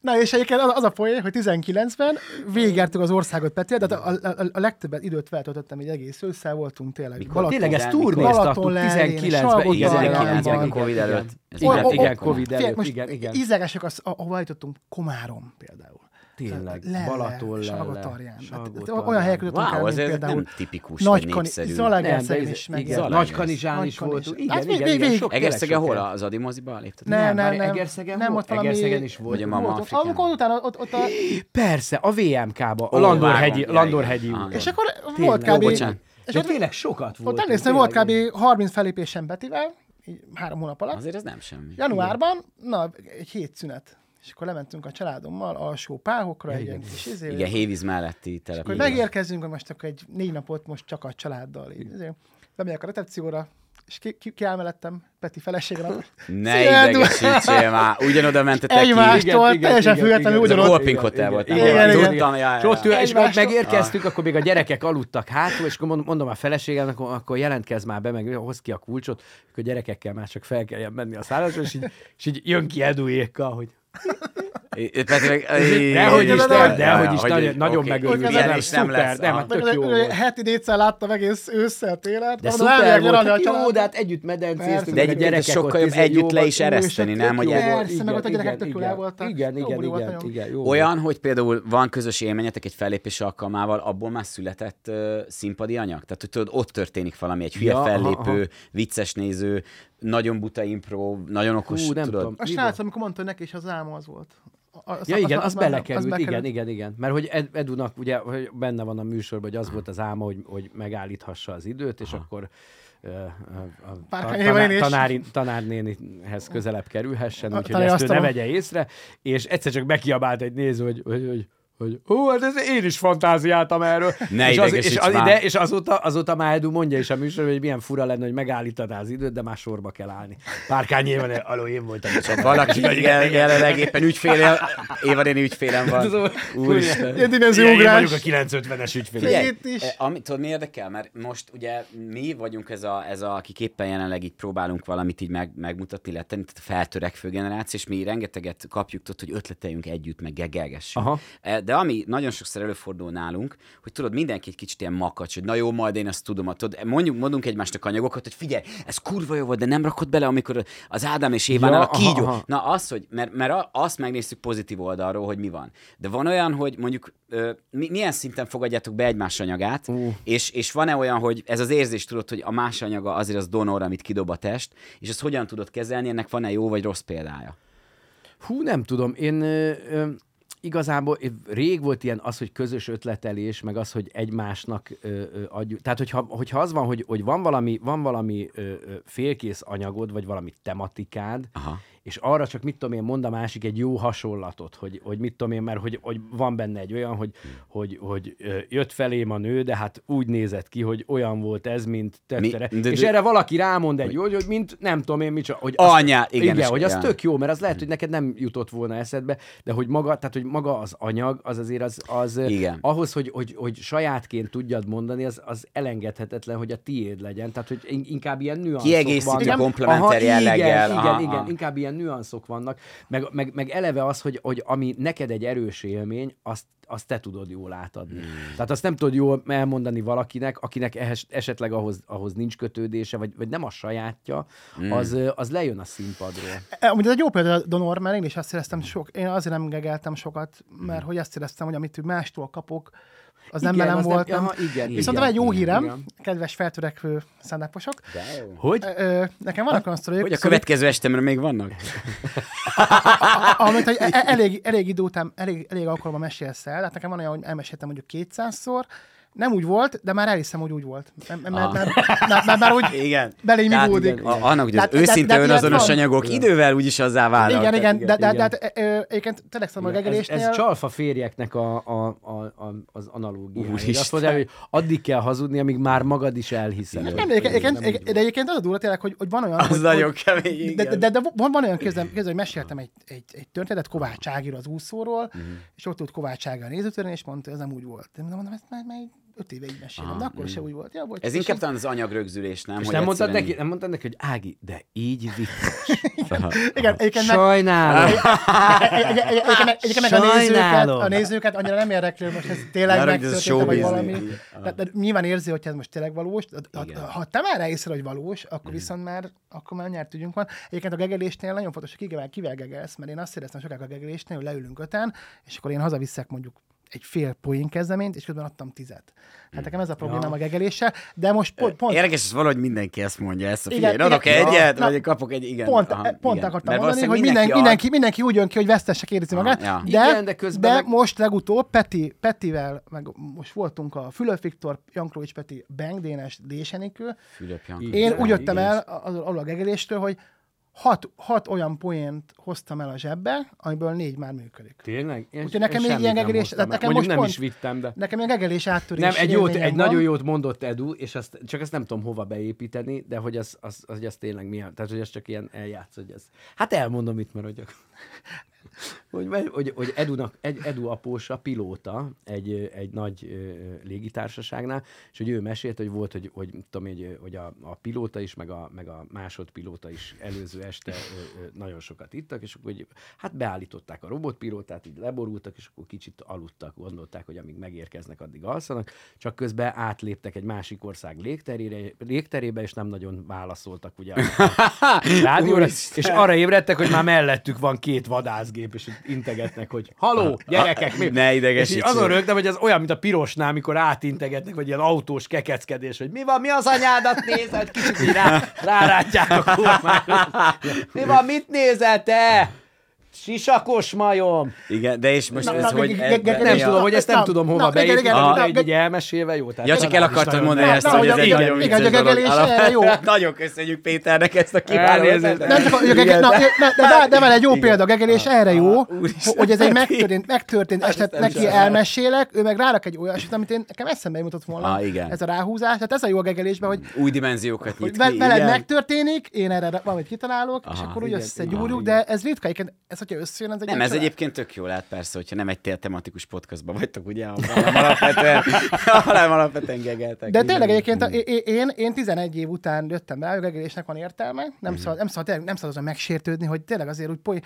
Na és egyébként az, az a poén, hogy 19-ben végigjártuk az országot Peti, de a, a, a, a legtöbbet időt feltöltöttem egy egész ősszel, voltunk tényleg. Mikor? Balaton- Tényleg ezt turnéztattuk Balaton lején, 19-ben. Salgó Igen, igen, igen, 19-ben, igen, Covid előtt. Igen, igen. Covid előtt, igen, igen. Ízelgesek, az, ahova jutottunk, Komárom például. Tényleg, Lelle, Balaton, Lelle, Salgótarján. Hát, Salgótarján. olyan helyekre jutottunk Wow, el, mint ez például nem tipikus, Nagykani, Zalaegerszegen is ez- meg. igen. Nagykanizsán is Nagykanizs. voltunk. Hát Igen, igen, igen, sok, Egerszegen hol? Az Adimoziba lépted? Nem, Nem, nem, nem. Egerszegen nem, ott valami... Egerszegen is volt. A Mama Volt Afrikán? amikor utána ott, ott a... Persze, a VMK-ba, a Landorhegyi, Landorhegyi igen. Aha. És akkor volt kb. És ott, tényleg sokat volt. ott elnéztem, volt kb. 30 felépésem Betivel, így három hónap alatt. Azért ez nem semmi. Januárban, na, egy hét szünet. És akkor lementünk a családommal alsó páhokra, egy ilyen kis izé, Igen, Hévíz melletti akkor település. megérkezünk, hogy most akkor egy négy napot most csak a családdal. Így, izé. Bemegyek a recepcióra, és ki, ki, ki áll mellettem, Peti feleségre. Ne idegesítsél már, ugyanoda mentetek ki. Egymástól, Igen, igen, teljesen igen, függetlenül igen. Ez a ugyanott. Kolping Hotel volt. igen, igen. Tudtam, ja, És ott és akkor megérkeztünk, akkor még a gyerekek aludtak hátul, és akkor mond- mondom a feleségemnek, akkor, akkor jelentkezz már be, meg hoz ki a kulcsot, akkor a gyerekekkel már csak fel kelljen menni a szállásra, és így, és így jön ki Edujékkal, hogy. Dehogy is, Isten, de, dehogy is, nagyon, nagyon megörültem. ilyen nem, is nem lesz. nem, hát tök jó heti négyszer láttam egész ősszel, télen. De szuper volt, hát jó, de hát együtt medencéztünk, De egyébként gyerekek sokkal jobb együtt le is ereszteni, tök nem? Egy-. Persze, meg ott a gyerekek tök jól voltak. Igen, igen, igen, Olyan, hogy például van közös élményetek egy fellépés alkalmával, abból már született színpadi anyag? Tehát, hogy tudod, ott történik valami, egy hülye fellépő, vicces néző, nagyon buta impro, nagyon okos, Hú, nem tudod? tudom. A srác, amikor mondta, neki is az álma az volt. A- az- Ja, igen, az, már- belekerült, bekerült. igen, igen, igen. Mert hogy Ed, Edunak ugye hogy benne van a műsorban, hogy az volt az álma, hogy, hogy megállíthassa az időt, és akkor ö, a, a, Párkány ta- Éva tanár, néni is. tanári, tanárnénihez közelebb kerülhessen, A- úgyhogy ezt ő ne vegye észre, és egyszer csak bekiabált egy néző, hogy, hogy, hogy hogy ó, hát ez én is fantáziáltam erről. Ne és, az, és, az, de, és azóta, azóta már Edu mondja is a műsorban, hogy milyen fura lenne, hogy megállítaná az időt, de már sorba kell állni. Párkány éven, aló, én voltam. Csak valaki jel, jelenleg éppen ügyfélem, Éva néni ügyfélem van. Tudom, Úristen. Ilyen dimenzió ugrás. vagyok a 950-es ügyfél. Figyelj, Itt is. eh, ami, tudod, mi érdekel? Mert most ugye mi vagyunk ez a, ez a akik éppen jelenleg így próbálunk valamit így meg, megmutatni, letenni, tehát a feltörekvő generáció, és mi rengeteget kapjuk, tudod, hogy ötleteljünk együtt, meg gegelgessünk. Aha. De ami nagyon sokszor előfordul nálunk, hogy tudod, mindenki egy kicsit ilyen makacs, hogy na jó, majd én azt tudom, tudod, mondjuk, mondunk egymásnak anyagokat, hogy figyelj, ez kurva jó volt, de nem rakod bele, amikor az Ádám és Évánál Ja, a kígyó. aha, aha. Na az, hogy, mert, mert azt megnéztük pozitív oldalról, hogy mi van. De van olyan, hogy mondjuk ö, mi, milyen szinten fogadjátok be egymás anyagát, uh. és, és van-e olyan, hogy ez az érzés tudod, hogy a más anyaga azért az donor, amit kidob a test, és ezt hogyan tudod kezelni, ennek van-e jó vagy rossz példája? Hú, nem tudom. Én ö, ö, igazából rég volt ilyen az, hogy közös ötletelés, meg az, hogy egymásnak ö, ö, adjuk. Tehát, hogyha, hogyha az van, hogy, hogy van valami, van valami ö, ö, félkész anyagod, vagy valami tematikád, Aha. És arra csak mit tudom én, mond a másik egy jó hasonlatot, hogy, hogy mit tudom én, mert hogy, hogy van benne egy olyan, hogy, hogy, hogy ö, jött felém a nő, de hát úgy nézett ki, hogy olyan volt ez, mint tettere. Mi- de- és de- erre valaki rámond egy, hogy, hogy mint nem tudom én, micsoda. Hogy Anyá, igen, igen, hogy az tök jó, mert az lehet, hogy neked nem jutott volna eszedbe, de hogy maga, tehát hogy maga az anyag, az azért az, az Igen. ahhoz, hogy, hogy, hogy sajátként tudjad mondani, az, az elengedhetetlen, hogy a tiéd legyen. Tehát, hogy in- inkább ilyen nüanszok Kiegészítő, komplementer igen, jelleggel. Igen, igen, aha. inkább ilyen nüanszok vannak. Meg, meg, meg eleve az, hogy, hogy ami neked egy erős élmény, azt azt te tudod jól átadni. Hmm. Tehát azt nem tudod jól elmondani valakinek, akinek ehhez, esetleg ahhoz, ahhoz nincs kötődése, vagy, vagy nem a sajátja, hmm. az, az lejön a színpadról. Amúgy ez egy jó példa a Donor, mert én is azt éreztem sok, én azért nem gegeltem sokat, mert hogy azt éreztem, hogy amit mástól kapok, az nem Igen, velem az volt. nem- Nem, aha, igen, Viszont igen, van egy jó igen, hírem, igen. kedves feltörekvő szendáposok. Hogy? Ö, nekem vannak olyan sztorik, Hogy a következő estemre még vannak? amit hogy e- elég, elég idő után, elég, elég alkalommal mesélsz el. Hát nekem van olyan, hogy elmeséltem mondjuk 200-szor, nem úgy volt, de már elhiszem, hogy úgy volt. Mert, mert, mert, mert, mert, mert már úgy Igen. belém Tehát igódik. A, annak, hogy az De- őszinte de- de önazonos van. anyagok idővel úgyis azzá válnak. Igen, igen, de, de, de, igen. egyébként tényleg szóval a ez, regelésnél... ez csalfa férjeknek a, a, a, a, az analógia. Úristen. Azt mondja, hogy addig kell hazudni, amíg már magad is elhiszed. Nem, de egyébként, de egyébként az a durva tényleg, hogy, hogy van olyan... Az nagyon kemény, de, igen. de, de, van, van olyan közben, hogy meséltem egy, egy, egy történetet Kovács Ágir az úszóról, Mhm. és ott ült Kovács Ágir a nézőtéren, és mondta, ez nem úgy volt. De mondom, ezt már, már öt éve így mesélem, de akkor se úgy volt. Ja, bocs, Ez inkább talán az anyagrögzülés, nem? És Hogy nem mondtad, egyszerűen neki, nem mondtad neki, hogy Ági, de így vicces. Igen, egyébként Sajnálom. egy- egy- egy- egyébként meg- a nézőket, a nézőket annyira nem érdekli, hogy most ez tényleg megtörtént, vagy valami. De nyilván érzi, hogy ez most tényleg valós. Ha, te már ráészre, hogy valós, akkor viszont már, akkor már nyert ügyünk van. Egyébként a gegelésnél nagyon fontos, hogy kivel gegelsz, mert én azt éreztem sokáig a gegelésnél, hogy leülünk öten, és akkor én hazaviszek mondjuk egy fél poén kezdeményt, és közben adtam tizet. Hát nekem ez a problémám a gegeléssel, de most pont, pont Érdekes, ez valahogy mindenki ezt mondja. Ezt a Igen, figyelj, én adok igen. egyet, Na, vagy kapok egy, igen. Pont, aha, pont igen. akartam Mert mondani, hogy valószínűleg mindenki, ad- mindenki, mindenki úgy jön ki, hogy vesztesek érzi Aha, magát, ja. de, Igen, de közben de meg- most legutóbb Peti, Petivel, meg most voltunk a Fülöp Viktor, Janklovics Peti, Bang Dénes, Désenikő. Igen. én Igen, úgy jöttem igen. el az- arról a gegeléstől, hogy hat, hat olyan poént hoztam el a zsebbe, amiből négy már működik. Tényleg? Én, Úgyhogy nekem én még ilyen gegelés- tehát nekem most nem pont- is vittem, de... Nekem ilyen gegelés áttörés Nem, egy, jót, egy van. nagyon jót mondott Edu, és azt, csak azt nem tudom hova beépíteni, de hogy az, az, az, az tényleg milyen, tehát hogy ez csak ilyen eljátsz, hogy ez. Hát elmondom itt, mert hogy, hogy, hogy, hogy Edunak, egy Edu apósa pilóta egy, egy nagy légitársaságnál, és hogy ő mesélt, hogy volt, hogy, hogy, tudom, hogy, hogy a, a pilóta is, meg a, meg a másodpilóta is előző este nagyon sokat ittak, és akkor hogy, hát beállították a robotpilótát, így leborultak, és akkor kicsit aludtak, gondolták, hogy amíg megérkeznek, addig alszanak, csak közben átléptek egy másik ország légterére, légterébe, és nem nagyon válaszoltak ugye a rádióra, és arra ébredtek, hogy már mellettük van két vadászgép, és integetnek, hogy haló, gyerekek, mi? Ne és így idegesítsél. azon rögtem, hogy ez olyan, mint a pirosnál, amikor átintegetnek, vagy ilyen autós kekeckedés, hogy mi van, mi az anyádat nézed, kicsit így rá, rárátják a kormányra. Mi van, mit nézel te? Sisakos majom! Igen, de és most Na, ez na, hogy... ge- ge- Nem tudom, hogy ezt nem tudom hova igen, de így, elmesélve jó. Tehát Ja, csak el nagyon- mondani ezt, hogy ez egy nagyon igen, vicces dolog. Nagyon köszönjük Péternek ezt a kiváló Elnézést. ötletet. Nem csak, hogy a gege, na, na, de, de egy jó példa, a gegelés erre jó, hogy ez egy megtörtént, megtörtént eset, neki elmesélek, ő meg rárak egy olyasmit, amit én nekem eszembe jutott volna. Ah, igen. Ez a ráhúzás, tehát ez a jó a gegelésben, hogy Új dimenziókat nyit ki, veled megtörténik, én erre valamit kitalálok, és akkor úgy összegyúrjuk, de ez ritka, ez, hogyha összejön, ez egy Nem, ez család. egyébként tök jó lehet persze, hogyha nem egy té- tematikus podcastban vagytok, ugye, hanem alapvetően, hanem alapvetően gegeltek. De tényleg egyébként a, én, én, én 11 év után jöttem rá, hogy a gegelésnek van értelme, Mhm. nem szabad, nem szabad, nem szabad megsértődni, hogy tényleg azért úgy poly...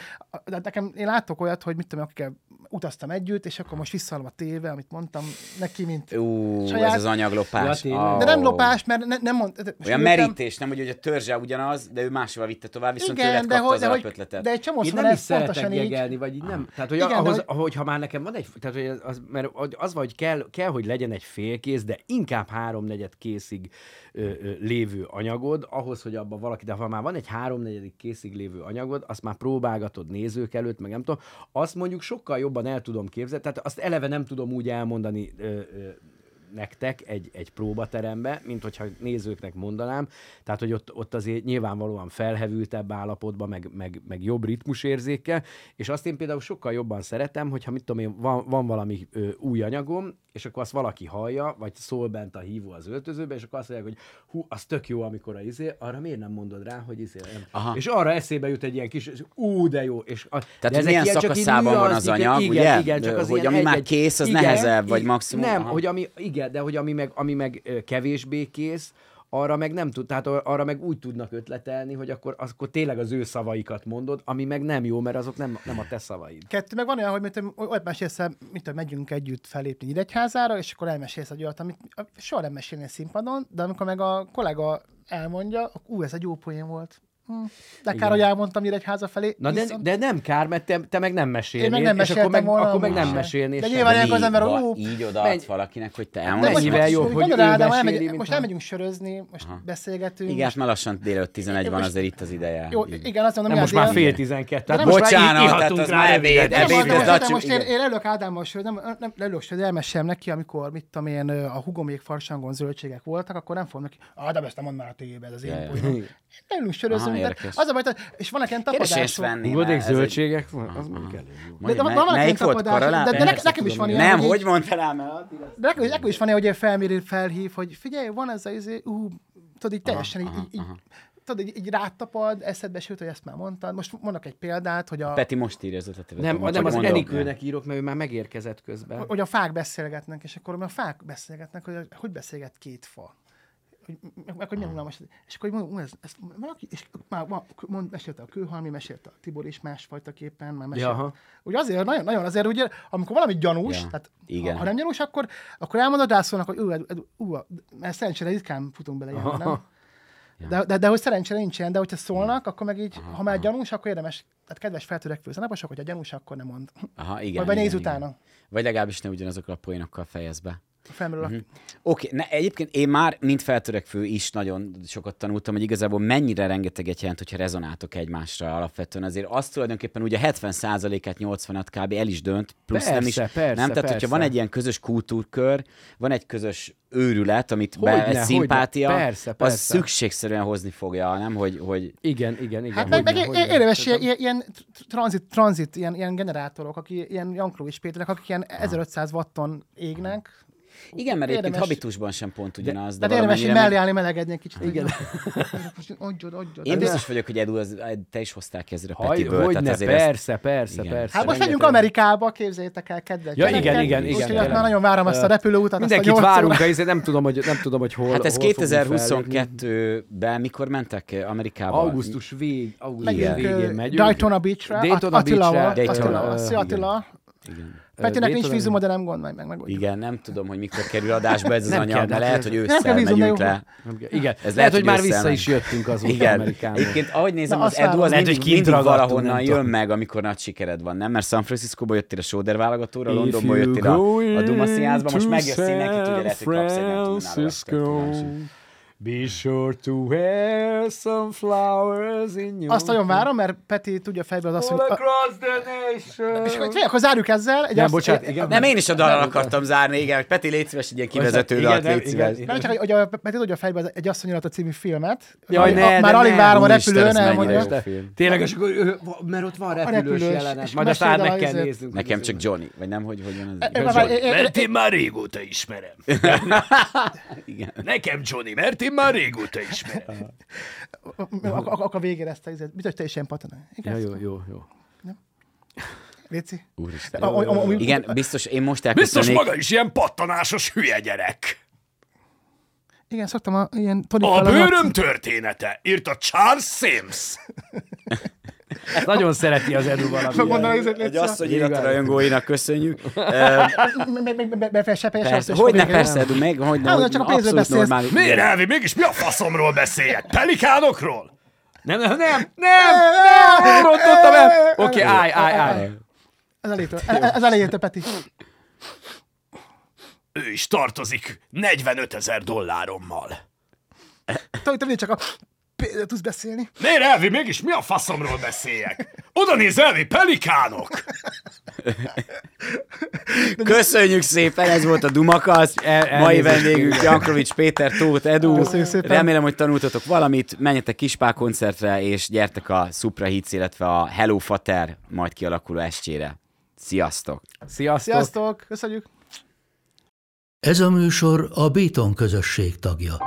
De nekem, én látok olyat, hogy mit tudom, akikkel utaztam együtt, és akkor most visszalom a téve, amit mondtam neki, mint... Ú, saját- ez az anyaglopás. Ja, tényleg. De nem lopás, mert ne, nem mond... Olyan merítés, nem, hogy hogy a törzse ugyanaz, de ő máshova vitte tovább, viszont Igen, tőled de kapta hogy, az de, hogy, alapötletet. de egy csomó Én nem is ez szeretek pontosan így. gegelni, vagy így nem. Tehát, hogy Igen, de ahhoz, hogy- ahogy ha már nekem van egy, tehát, hogy az, az, mert az vagy kell, kell, hogy legyen egy félkész, de inkább háromnegyed készig ö, lévő anyagod, ahhoz, hogy abban valaki, de ha már van egy háromnegyedik készig lévő anyagod, azt már próbálgatod nézők előtt, meg nem tudom, azt mondjuk sokkal jobban el tudom képzelni, tehát azt eleve nem tudom úgy elmondani ö, ö, nektek egy, egy próbaterembe, mint hogyha nézőknek mondanám. Tehát, hogy ott, ott azért nyilvánvalóan felhevültebb állapotban, meg, meg, meg jobb ritmusérzékkel, és azt én például sokkal jobban szeretem, hogyha mit tudom én, van, van valami ö, új anyagom, és akkor azt valaki hallja, vagy szól bent a hívó az öltözőbe, és akkor azt mondják, hogy hú, az tök jó, amikor a izé, arra miért nem mondod rá, hogy izé, nem. Aha. És arra eszébe jut egy ilyen kis, és ú, de jó. És a, Tehát, de hogy milyen ilyen szakaszában van az anyag, igen, ugye? Igen, csak az Hogy ami már egy-egy- kész, az igen, nehezebb, vagy maximum- Nem, aha. hogy ami, igen, de hogy ami meg, ami meg kevésbé kész, arra meg nem tud, tehát ar- arra meg úgy tudnak ötletelni, hogy akkor, akkor tényleg az ő szavaikat mondod, ami meg nem jó, mert azok nem, nem a te szavaid. Kettő, meg van olyan, hogy mint, olyat mesélsz, mint hogy megyünk együtt felépni Nyíregyházára, és akkor elmesélsz egy olyat, amit soha nem mesélni a színpadon, de amikor meg a kollega elmondja, akkor ú, ez egy jó poén volt. Hm. De kár, Igen. hogy elmondtam Nyíregyháza felé. Na de, viszont- de nem kár, mert te, te meg nem mesélnél. Én meg nem és akkor meg, volna akkor meg nem mesélnél De nyilván ilyenkor az ember, ú, így odaadsz menj- valakinek, hogy te elmondod. most, mennyivel jobb, most, hogy ő elmegy, most elmegyünk sörözni, most beszélgetünk. Igen, már lassan délelőtt 11 van, azért itt az ideje. Jó, igen, azt mondom, Nem, most már fél tizenkettő. De Tehát nem, most már bocsánat, így tehát az már ebéd, Nem, ebéd, most, én, elők Ádámmal sőt, nem, nem leülök sőt, elmesélem neki, amikor, mit tudom én, a hugomék farsangon zöldségek voltak, akkor nem fogom neki, de ezt nem mondd már a tévébe, ez az én poénom. Leülünk sörözni, Aha, érdekes. az a baj, és van ilyen Keresés tapadások. venni. Mert ez egy- zöldségek van? Az mondjuk elég jó. De, de, van, Mely- van ilyen melyik volt? tapadás, Karolá? de, de ne, nekem is van ilyen, Nem, hogy mondtál rá, mert addig az- de nekem, nekem is van ilyen, hogy felmér, felhív, hogy figyelj, van ez a izé, ú, tudod, így teljesen így, tudod, így, így rátapad, eszedbe sőt, hogy ezt már mondtad. Most mondok egy példát, hogy a, Peti most írja az ötletet. Nem, nem az. Enikőnek írok, mert ő már megérkezett közben. hogy a fák beszélgetnek, és akkor a fák beszélgetnek, hogy hogy beszélget két fa. Hogy, meg, hogy milyen unalmas. És akkor mondom, ez, ez, valaki, és már van, mond, mesélte a Kőhalmi, mesélte a Tibor is másfajta képen, már mesélte. Jaha. Ugye azért, nagyon, nagyon azért, ugye, amikor valami gyanús, Ja, tehát igen. Ha, ha, nem gyanús, akkor, akkor elmondod, rászólnak, hogy ú, ú, ú, ú, mert szerencsére ritkán futunk bele ilyenbe, nem? De, de, de, hogy szerencsére nincs ilyen, de hogyha szólnak, akkor meg így, ha már gyanús, akkor érdemes, tehát kedves feltörekvő zeneposok, hogyha gyanús, akkor nem mond. Aha, igen. Vagy benéz igen, igen. utána. Vagy legalábbis ne ugyanazokkal a poénokkal fejez be. Felmerül a... Oké, okay, egyébként én már, mint feltörekvő is nagyon sokat tanultam, hogy igazából mennyire rengeteget jelent, hogyha rezonáltok egymásra alapvetően. Azért azt tulajdonképpen ugye 70%-át, 80-at kb. el is dönt, plusz Persze, nem is. persze, nem? Tehát, persze. hogyha van egy ilyen közös kultúrkör, van egy közös őrület, amit be, Hogyne, egy hogyne. szimpátia, Persze, az persze. szükségszerűen hozni fogja, nem? Hogy, hogy Igen, igen, igen. Hát meg, meg hogyne, ilyen- hogyne. érdemes ilyen, ilyen, ilyen tranzit, tranzit ilyen, ilyen generátorok, aki, ilyen Janklovics Péterek, akik ilyen 1500 watton égnek. Igen, mert egyébként Érdemes- habitusban sem pont ugyanaz. De, Tehát érdemes valamennyire mellé állni, melegedni egy kicsit. Igen. Adjod, adjod. Én biztos vagyok, hogy Edu, az, te is hoztál Haj, Petiből. hogyne, azért ezt- persze, persze, Igen. persze. Hát most megyünk Amerikába, képzeljétek el, kedves Ja, igen, igen, igen, Úgyhogy már nagyon várom ezt a repülőutat. Mindenkit várunk, ezért nem tudom, hogy, nem tudom, hogy hol Hát ez hol fogunk fellépni. 2022-ben mikor mentek Amerikába? Augusztus vég, augusztus végén ö, megyünk. Daytona Beach-re, Daytona Attilával. Beach-re. Daytona, Attila, ö, Szia Attila. Igen. Petinek nincs vízuma, de nem gond, majd meg megoldjuk. Igen, nem tudom, hogy mikor kerül adásba ez az Nem anyag, kell, de lehet, hogy ősszel megyünk le. Nem kell. Igen, Ez lehet, lehet, hogy hogy már vissza is jöttünk azóta Igen, Amerikából. egyébként ahogy nézem, Na, az Edu az. Lehet, mindig, hogy mindig valahonnan jön tudom. meg, amikor nagy sikered van, nem? Mert San Franciscóba jöttél a Soder válogatóra, Londonból you jöttél a, a Duma színházba, most megjössz innen, ki tudja, lehet, hogy kapsz egy nem Be sure to wear some flowers in your Azt nagyon várom, mert Peti tudja fejbe az azt, All hogy... across the nation. És akkor, akkor zárjuk ezzel. Egy Nem, azt- bocsánat, igen. Nem, én is a dallal akartam zárni, igen, hogy Peti, légy szíves, egy ilyen kivezető dalt, légy szíves. Nem csak, hogy a Peti tudja fejbe az egy asszonyilata című filmet. Jaj, ne, a- Már alig várom a repülőn, ez elmondja. Tényleg, és akkor, mert ott van repülős, jelenet. Majd aztán meg el kell a néznünk. Nekem csak Johnny, vagy nem, hogy hogy ö, ö, Mert én már régóta ismerem. Nekem Johnny, mert én már régóta ismerem. Akkor a végére ezt a izet. Biztos te is ilyen patanál. Ja, Igen? jó, jó, jó. Léci? Úristen. A- a- a- a- Igen, biztos, én most Biztos elköszönnék. maga is ilyen pattanásos hülye gyerek. Igen, szoktam a, ilyen A bőröm története, írta Charles Sims. Ezt nagyon szereti az Edu valami. Megmondom, hogy Egy Léci. asszony irat rajongóinak köszönjük. Persze, azt, hogy ne, persze, Edu, meg, hogy ne, Hát, hogy csak a pénzről beszélsz. Miért Elvi, mégis mi a faszomról beszéljek? Pelikánokról? Nem, nem, nem, nem, nem, rontottam el. Oké, állj, állj, állj. Ez elejétől, ez elejétől, Peti. Ő is tartozik 45 ezer dollárommal. Tudod, te csak a tudsz beszélni. Miért Elvi, mégis mi a faszomról beszéljek? Oda néz Elvi, pelikánok! Köszönjük szépen, ez volt a Dumakasz. El- Mai vendégünk Jankovics Péter, Tóth Edu. Remélem, hogy tanultatok valamit. Menjetek Kispál koncertre, és gyertek a Supra Hits, illetve a Hello Fater majd kialakuló estjére. Sziasztok! Sziasztok. Sziasztok, köszönjük. Ez a műsor a Béton közösség tagja.